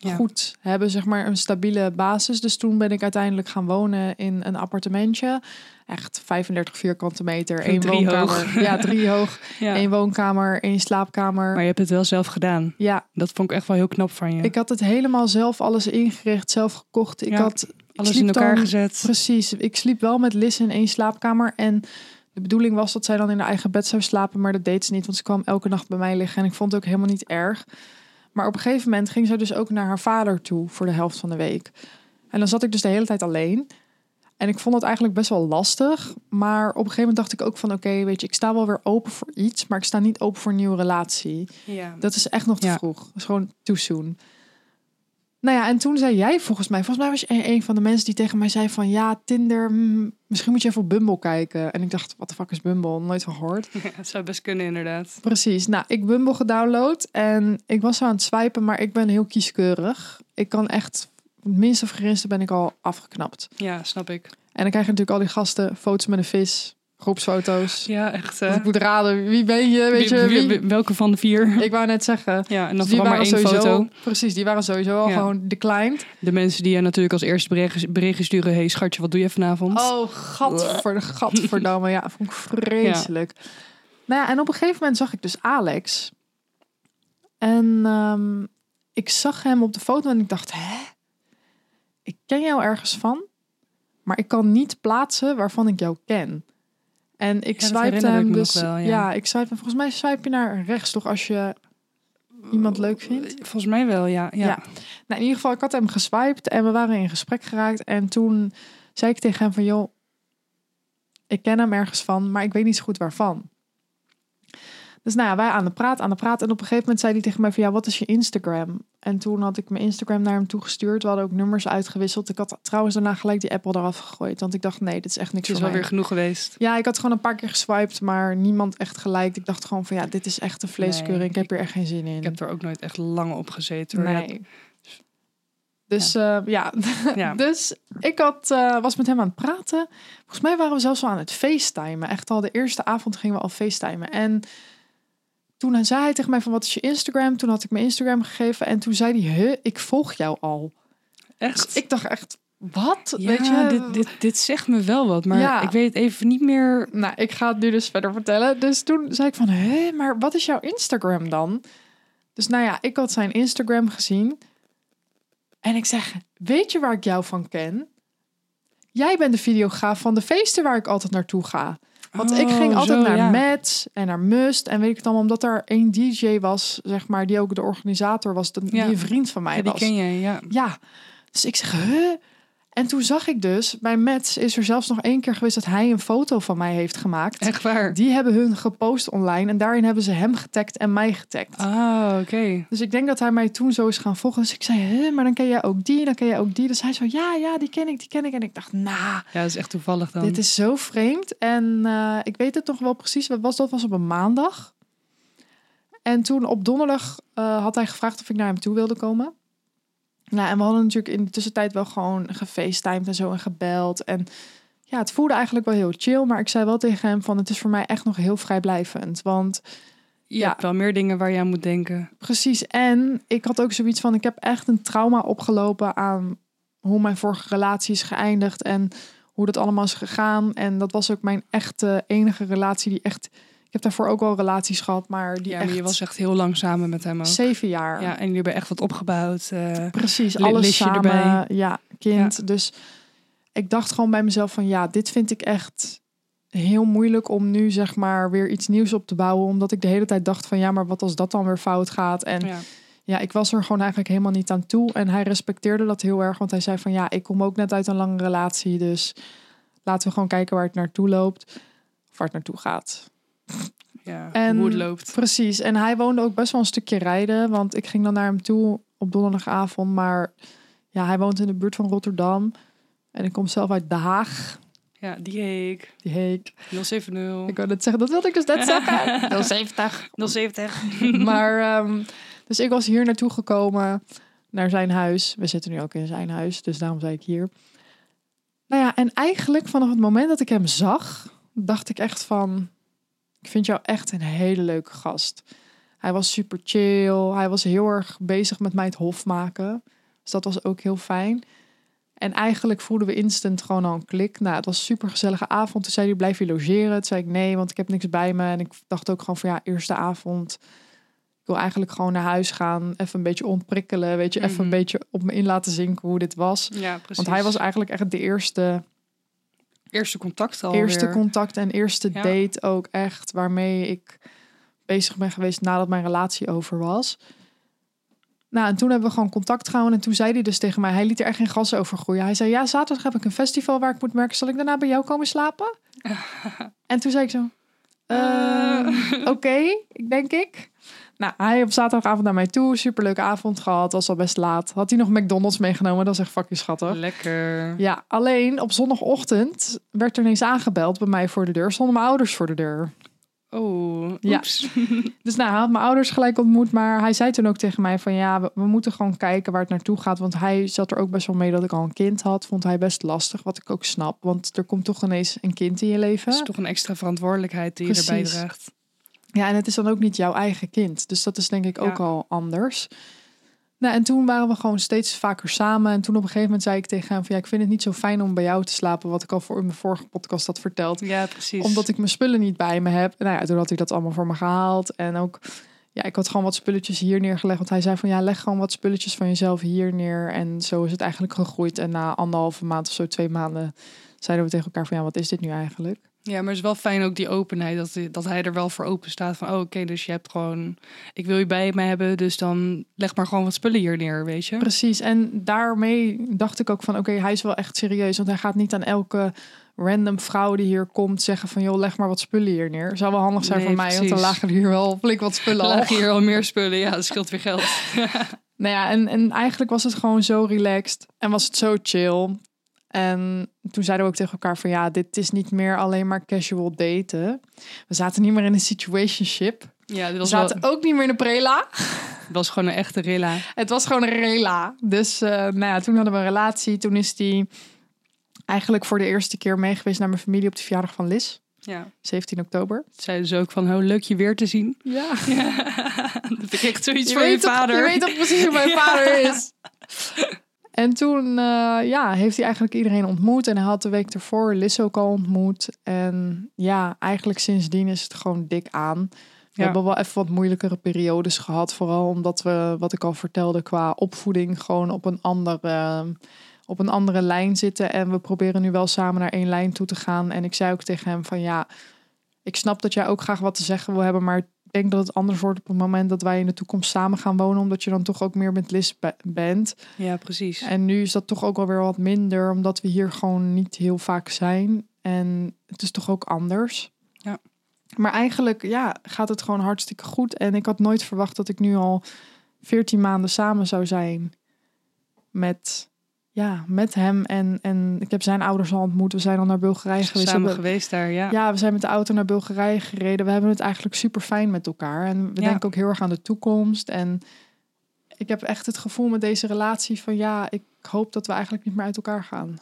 Ja. goed hebben, zeg maar, een stabiele basis. Dus toen ben ik uiteindelijk gaan wonen in een appartementje. Echt 35 vierkante meter, één Drie woonkamer. hoog. Ja, drie hoog. Ja. Één woonkamer, één slaapkamer. Maar je hebt het wel zelf gedaan. ja, Dat vond ik echt wel heel knap van je. ik had het helemaal zelf alles ingericht, zelf gekocht. Ik Ja, had ik Alles in elkaar dan- gezet. Precies. Ik sliep wel met Liz in één slaapkamer. En de bedoeling was dat zij dan in haar eigen bed zou slapen. Maar dat deed ze niet, want ze kwam elke nacht bij mij liggen. En ik vond het ook helemaal niet erg. Maar op een gegeven moment ging zij dus ook naar haar vader toe voor de helft van de week. En dan zat ik dus de hele tijd alleen. En ik vond het eigenlijk best wel lastig. Maar op een gegeven moment dacht ik ook van... oké, weet je, ik sta wel weer open voor iets... maar ik sta niet open voor een nieuwe relatie. Ja. Dat is echt nog te Ja. vroeg. Dat is gewoon too soon. Nou ja, en toen zei jij volgens mij... Volgens mij was je een, van de mensen die tegen mij zei van... Ja, Tinder, hmm, misschien moet je even op Bumble kijken. En ik dacht, wat de fuck is Bumble? Nooit van gehoord. Ja, het zou best kunnen, inderdaad. Precies. Nou, ik Bumble gedownload. En ik was zo aan het swipen, maar ik ben heel kieskeurig. Ik kan echt... Het minste of geringste ben ik al afgeknapt. Ja, snap ik. En dan krijg je natuurlijk al die gasten... Foto's met een vis, groepsfoto's. Ja, echt. Eh, ik moet raden, wie ben je? Weet wie- je, wie- wie? welke van de vier? Ik wou net zeggen... Ja, en dan Dus die vooral maar waren één sowieso, foto. Precies, die waren sowieso al Ja. gewoon declined. De mensen die je natuurlijk als eerste bericht, berichtje sturen... hey, schatje, wat doe je vanavond? Oh, gat voor de gadverdamme. Ja, vond ik vreselijk. Nou ja, en op een gegeven moment zag ik dus Alex. En ehm, ik zag hem op de foto en ik dacht, hè? Ik ken jou ergens van, maar ik kan niet plaatsen waarvan ik jou ken. En ik Ja, swipe hem dus. wel, ja. ja. ik swipe hem. Volgens mij swipe je naar rechts toch als je iemand leuk vindt. Volgens mij wel, ja. ja. Ja. Nou, in ieder geval, ik had hem geswiped en we waren in gesprek geraakt. En toen zei ik tegen hem van, joh, ik ken hem ergens van, maar ik weet niet zo goed waarvan. Dus nou ja, wij aan de praat, aan de praat. En op een gegeven moment zei hij tegen mij van, ja, wat is je Instagram? En toen had ik mijn Instagram naar hem toegestuurd. We hadden ook nummers uitgewisseld. Ik had trouwens daarna gelijk die Apple eraf gegooid. Want ik dacht, nee, dit is echt niks Het is wel mij. weer genoeg geweest. Ja, ik had gewoon een paar keer geswiped, maar niemand echt gelijk. Ik dacht gewoon van, ja, dit is echt een vleeskeuring. Nee, ik heb hier echt geen zin in. Ik heb er ook nooit echt lang op gezeten. hoor. Nee. Dus ja, ja. Ja. dus ik had, eh, was met hem aan het praten. Volgens mij waren we zelfs al aan het facetimen. Echt al de eerste avond gingen we al facetimen. En toen zei hij tegen mij van wat is je Instagram? Toen had ik mijn Instagram gegeven. En toen zei hij, huh, ik volg jou al. Echt? Dus ik dacht echt, wat? ja, Weet je? Dit, dit, dit zegt me wel wat, maar Ja. ik weet even niet meer. Nou, ik ga het nu dus verder vertellen. Dus toen zei ik van, hé, maar wat is jouw Instagram dan? Dus nou ja, ik had zijn Instagram gezien. En ik zeg, weet je waar ik jou van ken? Jij bent de videograaf van de feesten waar ik altijd naartoe ga. Want ik Oh, ging altijd zo, naar ja. Mets en naar Must. En weet ik het allemaal, omdat er één DJ was, zeg maar, die ook de organisator was. Die Ja. een vriend van mij Ja, die was. ken je, ja. Ja, dus ik zeg, huh? En toen zag ik dus, bij Mets is er zelfs nog één keer geweest dat hij een foto van mij heeft gemaakt. Echt waar. Die hebben hun gepost online en daarin hebben ze hem getagd en mij getagd. Ah, oké. Dus ik denk dat hij mij toen zo is gaan volgen. Dus ik zei, huh, maar dan ken jij ook die, dan ken jij ook die. Dus hij zo, ja, ja, die ken ik, die ken ik. En ik dacht, nou, Ja, dat is echt toevallig dan. dit is zo vreemd. En eh, ik weet het nog wel precies, wat was, dat was op een maandag. En toen op donderdag eh, had hij gevraagd of ik naar hem toe wilde komen. Nou, en we hadden natuurlijk in de tussentijd wel gewoon gefacetimed en zo en gebeld. En ja, het voelde eigenlijk wel heel chill. Maar ik zei wel tegen hem van, het is voor mij echt nog heel vrijblijvend. Want Je ja. hebt wel meer dingen waar je aan moet denken. Precies. En ik had ook zoiets van: ik heb echt een trauma opgelopen aan hoe mijn vorige relatie is geëindigd en hoe dat allemaal is gegaan. En dat was ook mijn echte enige relatie die echt Ik heb daarvoor ook wel relaties gehad, maar die Ja, echt je was echt heel lang samen met hem ook. zeven jaar. Ja, en jullie hebben echt wat opgebouwd. eh, Precies, alles samen. erbij. Ja, kind. Dus ik dacht gewoon bij mezelf van ja, dit vind ik echt heel moeilijk om nu zeg maar weer iets nieuws op te bouwen. Omdat ik de hele tijd dacht van ja, maar wat als dat dan weer fout gaat? En ja. ja. ik was er gewoon eigenlijk helemaal niet aan toe. En hij respecteerde dat heel erg. Want hij zei van ja, ik kom ook net uit een lange relatie. Dus laten we gewoon kijken waar het naartoe loopt. Of waar het naartoe gaat. Ja, En- hoe het loopt. Precies. En hij woonde ook best wel een stukje rijden. Want ik ging dan naar hem toe op donderdagavond. Maar ja, hij woont in de buurt van Rotterdam. En ik kom zelf uit Den Haag. Ja, die heek. Die heet. 070. Ik wou net zeggen, dat wilde ik dus net zeggen. 070. 070. Maar, ehm, dus ik was hier naartoe gekomen. Naar zijn huis. We zitten nu ook in zijn huis. Dus daarom zei ik hier. Nou ja, en eigenlijk vanaf het moment dat ik hem zag. Dacht ik echt van... Ik vind jou echt een hele leuke gast. Hij was super chill. Hij was heel erg bezig met mij het hof maken. Dus dat was ook heel fijn. En eigenlijk voelden we instant gewoon al een klik. Nou, het was een super gezellige avond. Toen zei hij, blijf je logeren? Toen zei ik, nee, want ik heb niks bij me. En ik dacht ook gewoon van, ja, eerste avond. Ik wil eigenlijk gewoon naar huis gaan. Even een beetje ontprikkelen. Weet je, even Mhm. een beetje op me in laten zinken hoe dit was. Ja, precies. Want hij was eigenlijk echt de eerste, Eerste contact al eerste contact en eerste Ja. date ook echt. Waarmee ik bezig ben geweest nadat mijn relatie over was. Nou, en toen hebben we gewoon contact gehouden. En toen zei hij dus tegen mij, hij liet er echt geen gas over groeien. Hij zei, ja, zaterdag heb ik een festival waar ik moet werken. Zal ik daarna bij jou komen slapen? en toen zei ik zo, "Ehm, oké, ik denk ik. Nou, hij op zaterdagavond naar mij toe. Superleuke avond gehad. Was al best laat. Had hij nog McDonald's meegenomen. Dat is echt fucking schattig. Lekker. Ja, alleen op zondagochtend werd er ineens aangebeld bij mij voor de deur. Stonden mijn ouders voor de deur. Oh, Ja. Dus nou, hij had mijn ouders gelijk ontmoet. Maar hij zei toen ook tegen mij van ja, we, we moeten gewoon kijken waar het naartoe gaat. Want hij zat er ook best wel mee dat ik al een kind had. Vond hij best lastig, wat ik ook snap. Want er komt toch ineens een kind in je leven. Dat is toch een extra verantwoordelijkheid die je erbij draagt. Ja, en het is dan ook niet jouw eigen kind. Dus dat is denk ik ook Ja. al anders. Nou, en toen waren we gewoon steeds vaker samen. En toen op een gegeven moment zei ik tegen hem van... ja, ik vind het niet zo fijn om bij jou te slapen... wat ik al voor in mijn vorige podcast had verteld. Ja, precies. Omdat ik mijn spullen niet bij me heb. Nou ja, toen had hij dat allemaal voor me gehaald. En ook, ja, ik had gewoon wat spulletjes hier neergelegd. Want hij zei van, ja, leg gewoon wat spulletjes van jezelf hier neer. En zo is het eigenlijk gegroeid. En na anderhalve maand of zo, twee maanden... zeiden we tegen elkaar van, ja, wat is dit nu eigenlijk? Ja, maar het is wel fijn ook die openheid. Dat, hij- dat hij er wel voor open staat. Van, oh, oké, dus je hebt gewoon... Ik wil je bij me hebben, dus dan leg maar gewoon wat spullen hier neer, weet je? Precies. En daarmee dacht ik ook van, oké, hij is wel echt serieus. Want hij gaat niet aan elke random vrouw die hier komt zeggen van, joh, leg maar wat spullen hier neer. Zou wel handig zijn Nee, voor mij, want dan precies. lagen er hier wel flink wat spullen al. lagen hier al meer spullen. Ja, dat scheelt weer geld. Nou ja, en, en eigenlijk was het gewoon zo relaxed en was het zo chill. En toen zeiden we ook tegen elkaar van ja, dit is niet meer alleen maar casual daten. We zaten niet meer in een situationship. Ja, We wel, zaten ook niet meer in een prela. het was gewoon een echte rilla. Het was gewoon een rela. Dus eh, nou ja, toen hadden we een relatie. Toen is die eigenlijk voor de eerste keer mee geweest naar mijn familie op de verjaardag van Liz. Ja. 17 oktober. Zeiden ze ook van, oh, leuk je weer te zien. Ja. dat vind ik echt zoiets Je van je vader. je weet toch precies hoe mijn Ja. vader is. En toen ja, heeft hij eigenlijk iedereen ontmoet. En hij had de week ervoor Liz ook al ontmoet. En ja, eigenlijk sindsdien is het gewoon dik aan. We Ja. hebben wel even wat moeilijkere periodes gehad. Vooral omdat we, wat ik al vertelde, qua opvoeding gewoon op een andere, op een andere lijn zitten. En we proberen nu wel samen naar één lijn toe te gaan. En ik zei ook tegen hem van ja, ik snap dat jij ook graag wat te zeggen wil hebben. Maar denk dat het anders wordt op het moment dat wij in de toekomst samen gaan wonen. Omdat je dan toch ook meer met Liz be- bent. Ja, precies. En nu is dat toch ook wel weer wat minder. Omdat we hier gewoon niet heel vaak zijn. En het is toch ook anders. Ja. Maar eigenlijk ja, gaat het gewoon hartstikke goed. En ik had nooit verwacht dat ik nu al 14 maanden samen zou zijn. Met, ja, met hem. En, en ik heb zijn ouders al ontmoet. We zijn al naar Bulgarije geweest. Samen hebben- geweest daar, ja. ja, we zijn met de auto naar Bulgarije gereden. We hebben het eigenlijk super fijn met elkaar. En we Ja. denken ook heel erg aan de toekomst. En ik heb echt het gevoel met deze relatie van ja, ik hoop dat we eigenlijk niet meer uit elkaar gaan.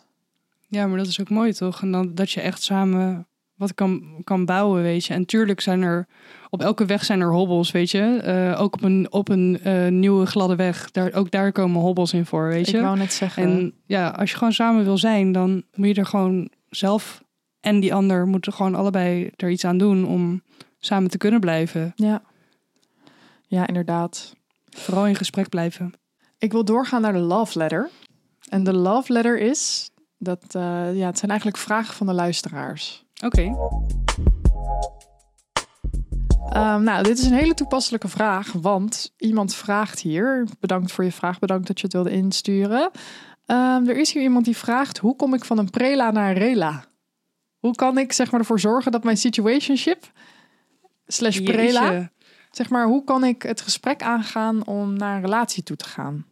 Ja, maar dat is ook mooi toch? En dan dat je echt samen wat kan, kan bouwen, weet je. En tuurlijk zijn er op elke weg zijn er hobbels, weet je. Eh, ook op een, op een eh, nieuwe gladde weg. Daar, ook daar komen hobbels in voor, weet je. Ik wou net zeggen. En ja, als je gewoon samen wil zijn, dan moet je er gewoon zelf en die ander moeten gewoon allebei er iets aan doen om samen te kunnen blijven. Ja. Ja, inderdaad. Vooral in gesprek blijven. Ik wil doorgaan naar de love letter. En de love letter is dat eh, ja, het zijn eigenlijk vragen van de luisteraars. Oké. Ehm, nou, dit is een hele toepasselijke vraag, want iemand vraagt hier. Bedankt voor je vraag, bedankt dat je het wilde insturen. Ehm, er is hier iemand die vraagt: hoe kom ik van een prela naar een rela? Hoe kan ik zeg maar ervoor zorgen dat mijn situationship slash prela, Jeetje. zeg maar, hoe kan ik het gesprek aangaan om naar een relatie toe te gaan?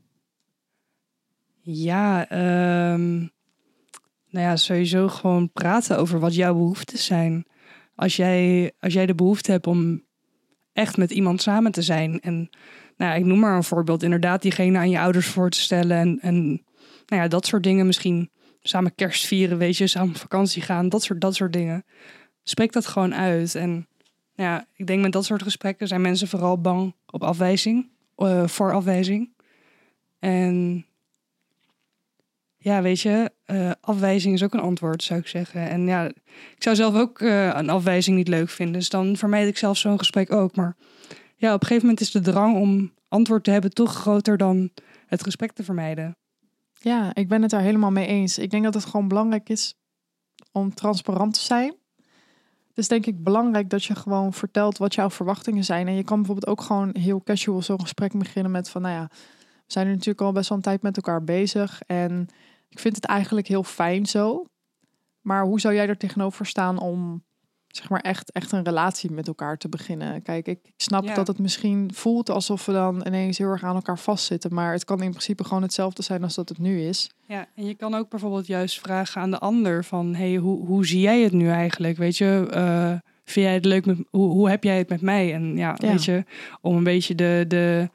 Ja, ehm, nou ja, sowieso gewoon praten over wat jouw behoeften zijn. Als jij, als jij de behoefte hebt om echt met iemand samen te zijn. En nou ja, ik noem maar een voorbeeld. Inderdaad, diegene aan je ouders voor te stellen. En, en nou ja, dat soort dingen. Misschien samen kerst vieren, weet je, samen vakantie gaan. Dat soort, dat soort dingen. Spreek dat gewoon uit. En nou ja, ik denk met dat soort gesprekken zijn mensen vooral bang op afwijzing. eh, voor afwijzing. En ja, weet je, eh, afwijzing is ook een antwoord, zou ik zeggen. En ja, ik zou zelf ook eh, een afwijzing niet leuk vinden. Dus dan vermijd ik zelf zo'n gesprek ook. Maar ja, op een gegeven moment is de drang om antwoord te hebben toch groter dan het gesprek te vermijden. Ja, ik ben het daar helemaal mee eens. Ik denk dat het gewoon belangrijk is om transparant te zijn. Het is denk ik belangrijk dat je gewoon vertelt wat jouw verwachtingen zijn. En je kan bijvoorbeeld ook gewoon heel casual zo'n gesprek beginnen met van, nou ja, we zijn nu natuurlijk al best wel een tijd met elkaar bezig. En ik vind het eigenlijk heel fijn zo. Maar hoe zou jij er tegenover staan om zeg maar echt, echt een relatie met elkaar te beginnen? Kijk, ik, snap Ja. dat het misschien voelt alsof we dan ineens heel erg aan elkaar vastzitten. Maar het kan in principe gewoon hetzelfde zijn als dat het nu is. Ja, en je kan ook bijvoorbeeld juist vragen aan de ander van, hey, hoe, hoe zie jij het nu eigenlijk? Weet je, eh, vind jij het leuk met, hoe, hoe heb jij het met mij? En ja, Ja. weet je, om een beetje de, de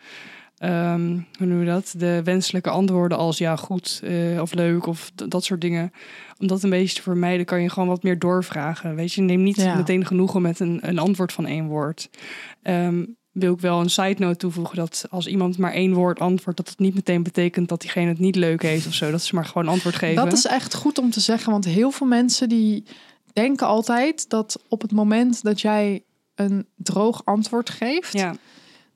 ehm, hoe noemen we dat? De wenselijke antwoorden als ja, goed eh, of leuk of dat soort dingen. Om dat een beetje te vermijden, kan je gewoon wat meer doorvragen. Weet je, neem niet Ja. meteen genoegen met een, een antwoord van één woord. Ehm, wil ik wel een side note toevoegen dat als iemand maar één woord antwoordt, dat het niet meteen betekent dat diegene het niet leuk heeft of zo. Dat ze maar gewoon antwoord geven. Dat is echt goed om te zeggen, want heel veel mensen die denken altijd dat op het moment dat jij een droog antwoord geeft, ja,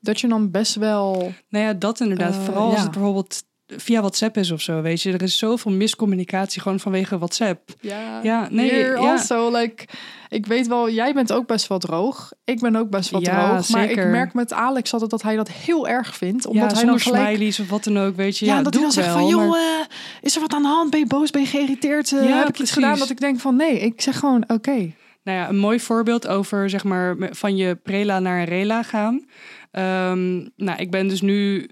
dat je dan best wel. nou ja, dat inderdaad. Eh, Vooral als ja. het bijvoorbeeld via WhatsApp is of zo, weet je. Er is zoveel miscommunicatie gewoon vanwege WhatsApp. Ja, Ja, nee, Here ja. also, like, ik weet wel, jij bent ook best wel droog. Ik ben ook best wel Ja, droog. Maar ik merk met Alex altijd dat hij dat heel erg vindt. Omdat ja, hij dan gelijk. smileys of wat dan ook, weet je. Ja, dat doe hij dan zegt van, joh, maar- eh, is er wat aan de hand? Ben je boos? Ben je geïrriteerd? Eh, Ja, heb ik iets gedaan dat ik denk van, nee, ik zeg gewoon, oké. Nou ja, een mooi voorbeeld over zeg maar van je prela naar een rela gaan. Ehm, nou, ik ben dus nu.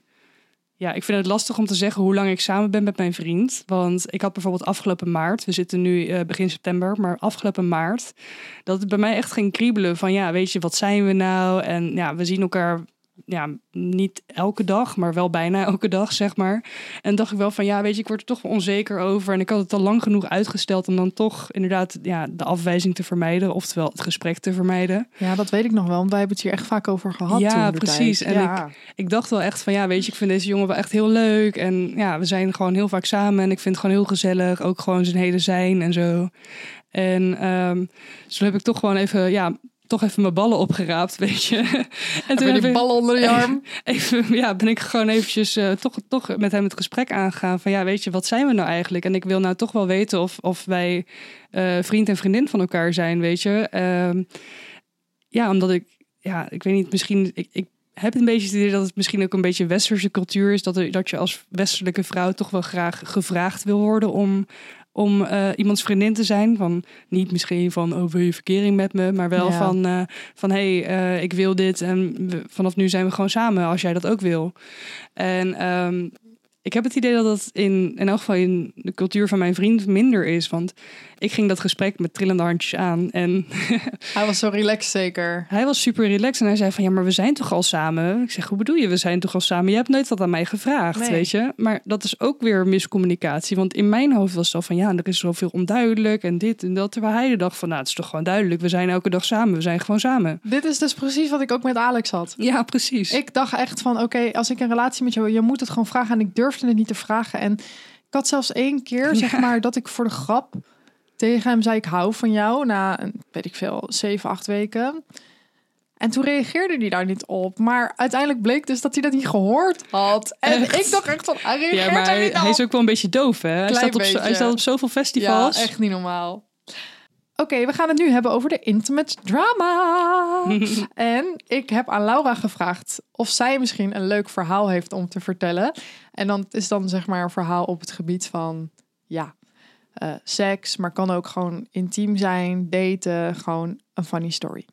Ja, ik vind het lastig om te zeggen hoe lang ik samen ben met mijn vriend. Want ik had bijvoorbeeld afgelopen maart, we zitten nu eh, begin september, maar afgelopen maart, dat het bij mij echt ging kriebelen van ja, weet je, wat zijn we nou? En ja, we zien elkaar ja, niet elke dag, maar wel bijna elke dag, zeg maar. En dacht ik wel van ja, weet je, ik word er toch wel onzeker over. En ik had het al lang genoeg uitgesteld om dan toch inderdaad ja, de afwijzing te vermijden, oftewel het gesprek te vermijden. Ja, dat weet ik nog wel, want wij hebben het hier echt vaak over gehad. Ja, toen precies. En ja. Ik dacht wel echt van ja, weet je, ik vind deze jongen wel echt heel leuk. En ja, we zijn gewoon heel vaak samen en ik vind het gewoon heel gezellig. Ook gewoon zijn hele zijn en zo. En ehm dus heb ik toch gewoon even, ja, toch even mijn ballen opgeraapt, weet je. En Heb je heb die ballen onder je arm? even, ja, ben ik gewoon eventjes eh, toch, toch met hem het gesprek aangegaan van ja, weet je, wat zijn we nou eigenlijk? En ik wil nou toch wel weten of, of wij eh, vriend en vriendin van elkaar zijn, weet je. Ehm, ja, omdat ik, ja, ik weet niet, misschien, ik, ik heb een beetje het idee dat het misschien ook een beetje westerse cultuur is, dat, er, dat je als westelijke vrouw toch wel graag gevraagd wil worden om om eh, iemands vriendin te zijn. Van niet misschien van oh, wil je verkering met me, maar wel Ja. van, eh, van hey, eh, ik wil dit en we- vanaf nu zijn we gewoon samen als jij dat ook wil. En ehm, ik heb het idee dat dat in, in elk geval in de cultuur van mijn vriend minder is. Want ik ging dat gesprek met trillende handjes aan. En Hij was zo relaxed zeker. hij was super relaxed. En hij zei van, ja, maar we zijn toch al samen? Ik zeg, hoe bedoel je, we zijn toch al samen? Je hebt nooit wat aan mij gevraagd, Nee. weet je? Maar dat is ook weer miscommunicatie. Want in mijn hoofd was het al van, ja, er is zoveel onduidelijk en dit en dat. Terwijl hij dacht van, nou, het is toch gewoon duidelijk. We zijn elke dag samen. We zijn gewoon samen. Dit is dus precies wat ik ook met Alex had. Ja, precies. Ik dacht echt van, oké, als ik een relatie met jou, je moet het gewoon vragen. En ik durfde het niet te vragen. En ik had zelfs één keer, zeg maar, dat ik voor de grap tegen hem zei, ik hou van jou. Na, weet ik veel, zeven, acht weken. En toen reageerde hij daar niet op. Maar uiteindelijk bleek dus dat hij dat niet gehoord had. En Echt? ik dacht echt van, hij reageert Ja, maar hij, is ook wel een beetje doof, hè? Hij staat, op, hij staat op zoveel festivals. Ja, echt niet normaal. Oké, we gaan het nu hebben over de intimate drama. en ik heb aan Laura gevraagd of zij misschien een leuk verhaal heeft om te vertellen. En dan is dan zeg maar een verhaal op het gebied van ja, eh, seks, maar kan ook gewoon intiem zijn, daten, gewoon een funny story.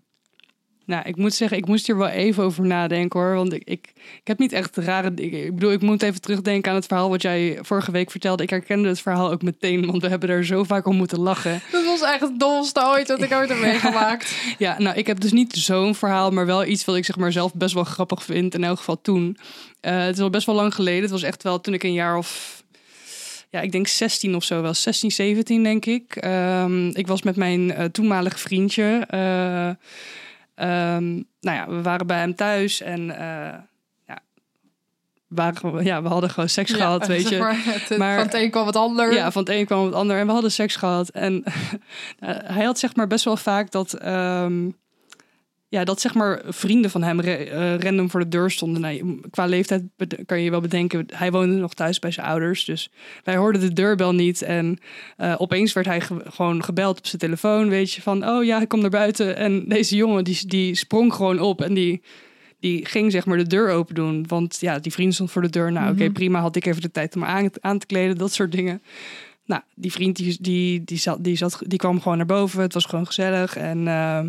Nou, ik moet zeggen, ik moest hier wel even over nadenken hoor. Want ik, ik, ik heb niet echt rare dingen. Ik bedoel, ik moet even terugdenken aan het verhaal wat jij vorige week vertelde. Ik herkende het verhaal ook meteen, want we hebben er zo vaak om moeten lachen. Dat was echt het domste ooit wat ik ooit heb meegemaakt. Ja, nou, ik heb dus niet zo'n verhaal, maar wel iets wat ik zeg maar zelf best wel grappig vind. In elk geval toen. Eh, het is al best wel lang geleden. Het was echt wel toen ik een jaar of ja, ik denk 16 of zo wel. 16, 17 denk ik. Ehm, ik was met mijn eh, toenmalige vriendje. eh, ehm, nou ja, we waren bij hem thuis en eh, ja, we waren, ja, we hadden gewoon seks gehad, weet je. Maar, het, Maar- van het een kwam het ander. Ja, van het een kwam het ander. En we hadden seks gehad. En eh, hij had zeg maar best wel vaak dat... ehm, ja, dat zeg maar vrienden van hem eh, random voor de deur stonden. Nou, qua leeftijd kan je wel bedenken. Hij woonde nog thuis bij zijn ouders. Dus wij hoorden de deurbel niet. En eh, opeens werd hij ge- gewoon gebeld op zijn telefoon. Weet je, van oh ja, ik kom naar buiten. En deze jongen die, die sprong gewoon op. En die, die ging zeg maar de deur open doen. Want ja, die vriend stond voor de deur. Nou oké, Mhm. prima. Had ik even de tijd om aan, aan te kleden. Dat soort dingen. Nou, die vriend die, die, die, zat, die, zat, die kwam gewoon naar boven. Het was gewoon gezellig. En eh,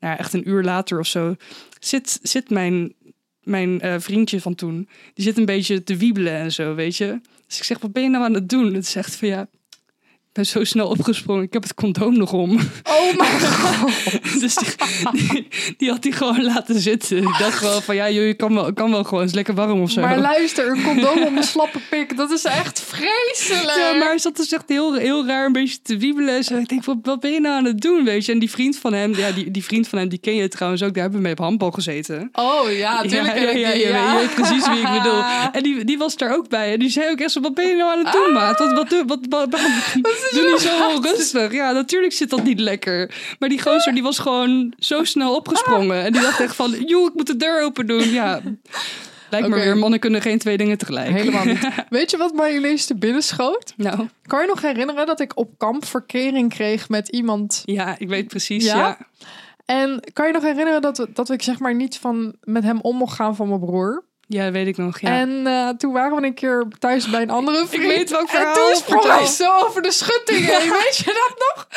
nou echt een uur later of zo zit, zit mijn, mijn eh, vriendje van toen... die zit een beetje te wiebelen en zo, weet je. Dus ik zeg, wat ben je nou aan het doen? Het zegt van ja, ben zo snel opgesprongen. Ik heb het condoom nog om. Oh mijn god. dus die, die, die had hij gewoon laten zitten. Ik dacht gewoon van ja, joh, je kan wel, kan wel gewoon. Het is lekker warm of zo. Maar luister, een condoom om een slappe pik, dat is echt vreselijk. Ja, maar hij zat dus echt heel, heel raar een beetje te wiebelen. en Zo. Ik denk, wat, wat ben je nou aan het doen, weet je? En die vriend van hem, ja, die, die vriend van hem, die ken je trouwens ook. Daar hebben we mee op handbal gezeten. Oh ja, natuurlijk. ja, ja, ja, ja, je weet precies wie ik bedoel. En die, die was daar ook bij. En die zei ook echt zo, wat ben je nou aan het doen, maat? Wat, wat, wat, wat, wat, doe niet zo rustig. Ja, natuurlijk zit dat niet lekker. Maar die gozer, die was gewoon zo snel opgesprongen. En die dacht echt van, joh, ik moet de deur open doen. Ja, lijkt me weer, mannen kunnen geen twee dingen tegelijk. Helemaal niet. Weet je wat mij ineens te binnen schoot? Nou, Kan je nog herinneren dat ik op kamp verkering kreeg met iemand? ja, ik weet precies, Ja? ja. En kan je nog herinneren dat, dat ik zeg maar niet van, met hem om mocht gaan van mijn broer? Ja, weet ik nog, ja. En eh, toen waren we een keer thuis bij een andere vriend. weet welk En verhaal, toen sprong hij zo over de schutting heen. Weet je dat nog?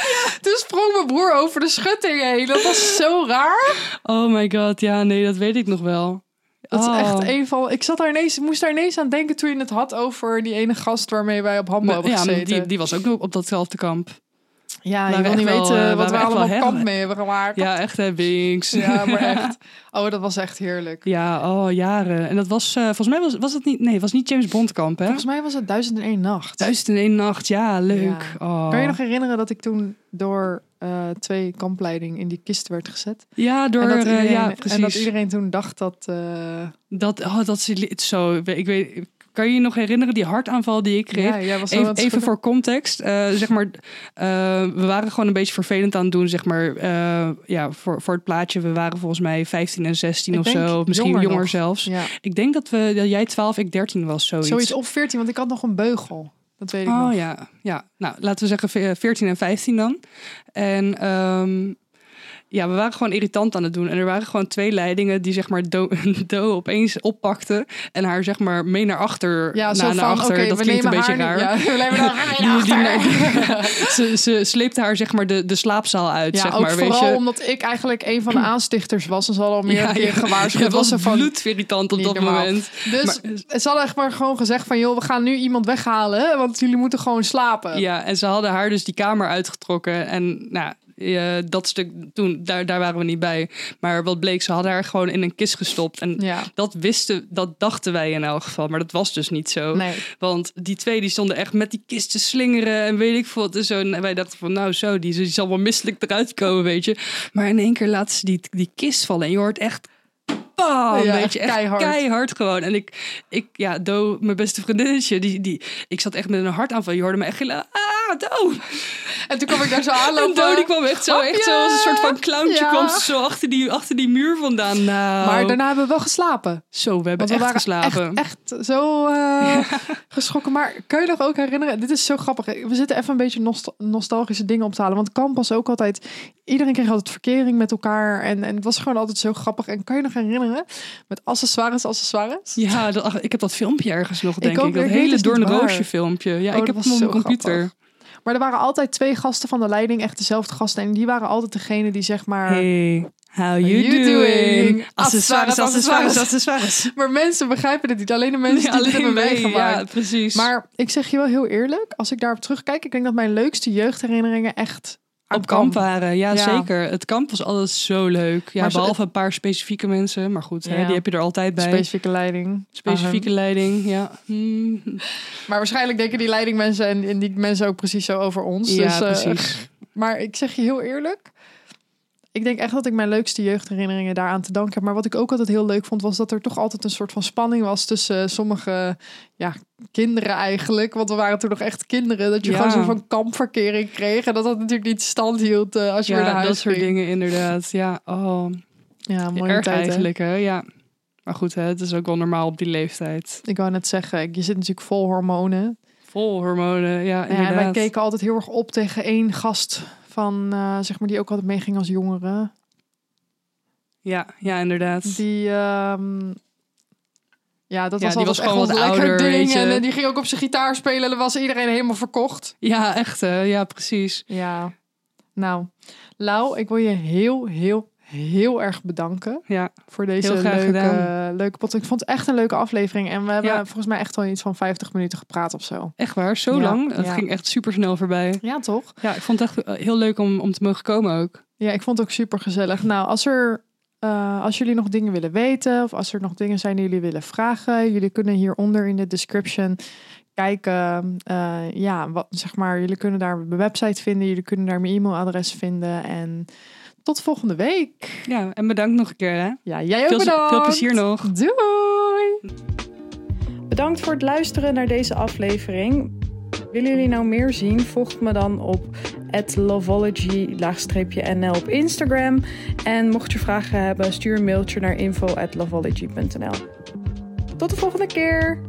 Toen sprong mijn broer over de schutting heen. Dat was zo raar. Oh my god, ja, nee, dat weet ik nog wel. Dat is Oh. echt een van... Ik zat daar ineens, moest daar ineens aan denken toen je het had over die ene gast waarmee wij op handbal hebben ja, gezeten. die, die was ook nog op datzelfde kamp. Ja, je Waren wil niet wel, weten eh, wat we allemaal wel kamp mee hebben gemaakt. Ja, echt hè, Binks. Ja, maar echt. Oh, dat was echt heerlijk. Ja, oh, jaren. En dat was, eh, volgens mij was, was het niet, nee, het was niet James Bond kamp, hè? Volgens mij was het 1001 nacht. Duizend en één nacht, ja, leuk. Ja. Oh. Kan je nog herinneren dat ik toen door eh, twee kampleiding in die kist werd gezet? Ja, door, en, dat iedereen, ja, en precies. dat iedereen toen dacht dat... Dat, oh, dat het zo, ik weet, kan je je nog herinneren die hartaanval die ik kreeg? ja, was Even, voor context, eh, zeg maar, eh, we waren gewoon een beetje vervelend aan het doen, zeg maar, eh, ja, voor, voor het plaatje. We waren volgens mij 15 en 16 Ik of zo, misschien jonger zelfs. Ja, Ik denk dat, we, dat jij 12, ik 13 was, zoiets. zoiets of 14, want ik had nog een beugel. Dat weet ik Oh nog. ja, ja. Nou, laten we zeggen ve- 14 en 15 dan. En ehm, ja, we waren gewoon irritant aan het doen. En er waren gewoon twee leidingen die zeg maar Do, Do opeens oppakten. En haar zeg maar mee naar achter. Ja, na, zo naar achter. dat klinkt een beetje haar raar. Ja, we Die- ze, ze sleepte haar zeg maar de, de slaapzaal uit, Ja, zeg ook maar. Weet vooral je. omdat ik eigenlijk een van de aanstichters was. En ze hadden al meerdere keer gewaarschuwd. Het was er van, bloedirritant op dat normaal. moment. Dus ze hadden echt maar gewoon gezegd van... joh, we gaan nu iemand weghalen, want jullie moeten gewoon slapen. Ja, en ze hadden haar dus die kamer uitgetrokken. En nou, eh, dat stuk toen, daar, daar waren we niet bij. Maar wat bleek, ze hadden haar gewoon in een kist gestopt. En Ja, dat wisten, dat dachten wij in elk geval. Maar dat was dus niet zo. nee. Want die twee die stonden echt met die kist te slingeren en weet ik veel wat en zo. En wij dachten van nou zo, die, die zal wel misselijk eruit komen, weet je. Maar in één keer laten ze die, die kist vallen en je hoort echt... Bam, Ja, weet je, echt keihard. keihard. gewoon. En ik, ik ja, Do, mijn beste vriendinnetje, die, die, ik zat echt met een hartaanval. Je hoorde me echt gillen. Ah, ja, Do. En toen kwam ik daar zo En aanlopen. Do die kwam echt zo, echt zo als een soort van clowntje Ja. kwam zo achter die, achter die muur vandaan. Nou, Maar daarna hebben we wel geslapen. zo, we hebben we echt waren geslapen. echt, echt zo eh, geschrokken. Maar kan je nog ook herinneren? Dit is zo grappig. We zitten even een beetje nost- nostalgische dingen op te halen. Want kamp was ook altijd... Iedereen kreeg altijd verkering met elkaar. En, en het was gewoon altijd zo grappig. En kan je nog herinneren? Met accessoires, accessoires. Ja, dat, ik heb dat filmpje ergens nog, denk ik. Dat ik hele dus Doornroosje filmpje. Ja, Oh, ik heb hem op mijn computer. grappig. Maar er waren altijd twee gasten van de leiding. Echt dezelfde gasten. En die waren altijd degene die zeg maar... Hey, how you, you doing? doing? Accessoires, accessoires, accessoires. Maar mensen begrijpen het niet. Alleen de mensen die dit hebben meegemaakt. Ja, precies. Maar ik zeg je wel heel eerlijk, als ik daarop terugkijk, ik denk dat mijn leukste jeugdherinneringen echt op kamp waren, ja, Ja. zeker. Het kamp was altijd zo leuk. Ja, Maar behalve een paar specifieke mensen. Maar goed, hè, die heb je er altijd bij. specifieke leiding. specifieke leiding, ja. Hmm. Maar waarschijnlijk denken die leidingmensen en, en die mensen ook precies zo over ons. Ja, dus, eh, precies. maar ik zeg je heel eerlijk. Ik denk echt dat ik mijn leukste jeugdherinneringen daaraan te danken heb. Maar wat ik ook altijd heel leuk vond, was dat er toch altijd een soort van spanning was tussen sommige ja, kinderen eigenlijk. Want we waren toen nog echt kinderen. Dat je Ja. gewoon zo'n van kampverkering kreeg. En dat dat natuurlijk niet stand hield eh, als je weer naar Ja, huis dat soort dingen inderdaad. Ja, oh, Ja, mooie erg tijd, eigenlijk, hè. Ja. Maar goed, hè, het is ook wel normaal op die leeftijd. Ik wou net zeggen, je zit natuurlijk vol hormonen. Vol hormonen, ja, Ja, inderdaad. wij keken altijd heel erg op tegen één gast van, eh, zeg maar, die ook altijd meeging als jongere. Ja, ja, inderdaad. Die, ehm, ja, dat Ja, was die was echt gewoon wel wat ouder, ding. En eh, die ging ook op zijn gitaar spelen. En dan was iedereen helemaal verkocht. Ja, echt. Ja, precies. Ja, nou, Lau, ik wil je heel, heel, heel erg bedanken Ja, voor deze leuke, gedaan. leuke podcast. Ik vond het echt een leuke aflevering. En we hebben Ja. volgens mij echt al iets van 50 minuten gepraat of zo. echt waar. Zo Ja, lang. Het ging echt super snel voorbij. Ja, toch? Ja, ik vond het echt eh, heel leuk om, om te mogen komen ook. Ja, ik vond het ook super gezellig. Nou, als er. eh, als jullie nog dingen willen weten of als er nog dingen zijn die jullie willen vragen, jullie kunnen hieronder in de description kijken. eh, ja, wat zeg maar, jullie kunnen daar mijn website vinden, jullie kunnen daar mijn e-mailadres vinden. En tot volgende week. Ja, en bedankt nog een keer, hè. Ja, jij ook Veel, bedankt. veel plezier nog. Doei. Bedankt voor het luisteren naar deze aflevering. Willen jullie nou meer zien? Volg me dan op lovology-nl op Instagram. En mocht je vragen hebben, stuur een mailtje naar info@lovology.nl. Tot de volgende keer!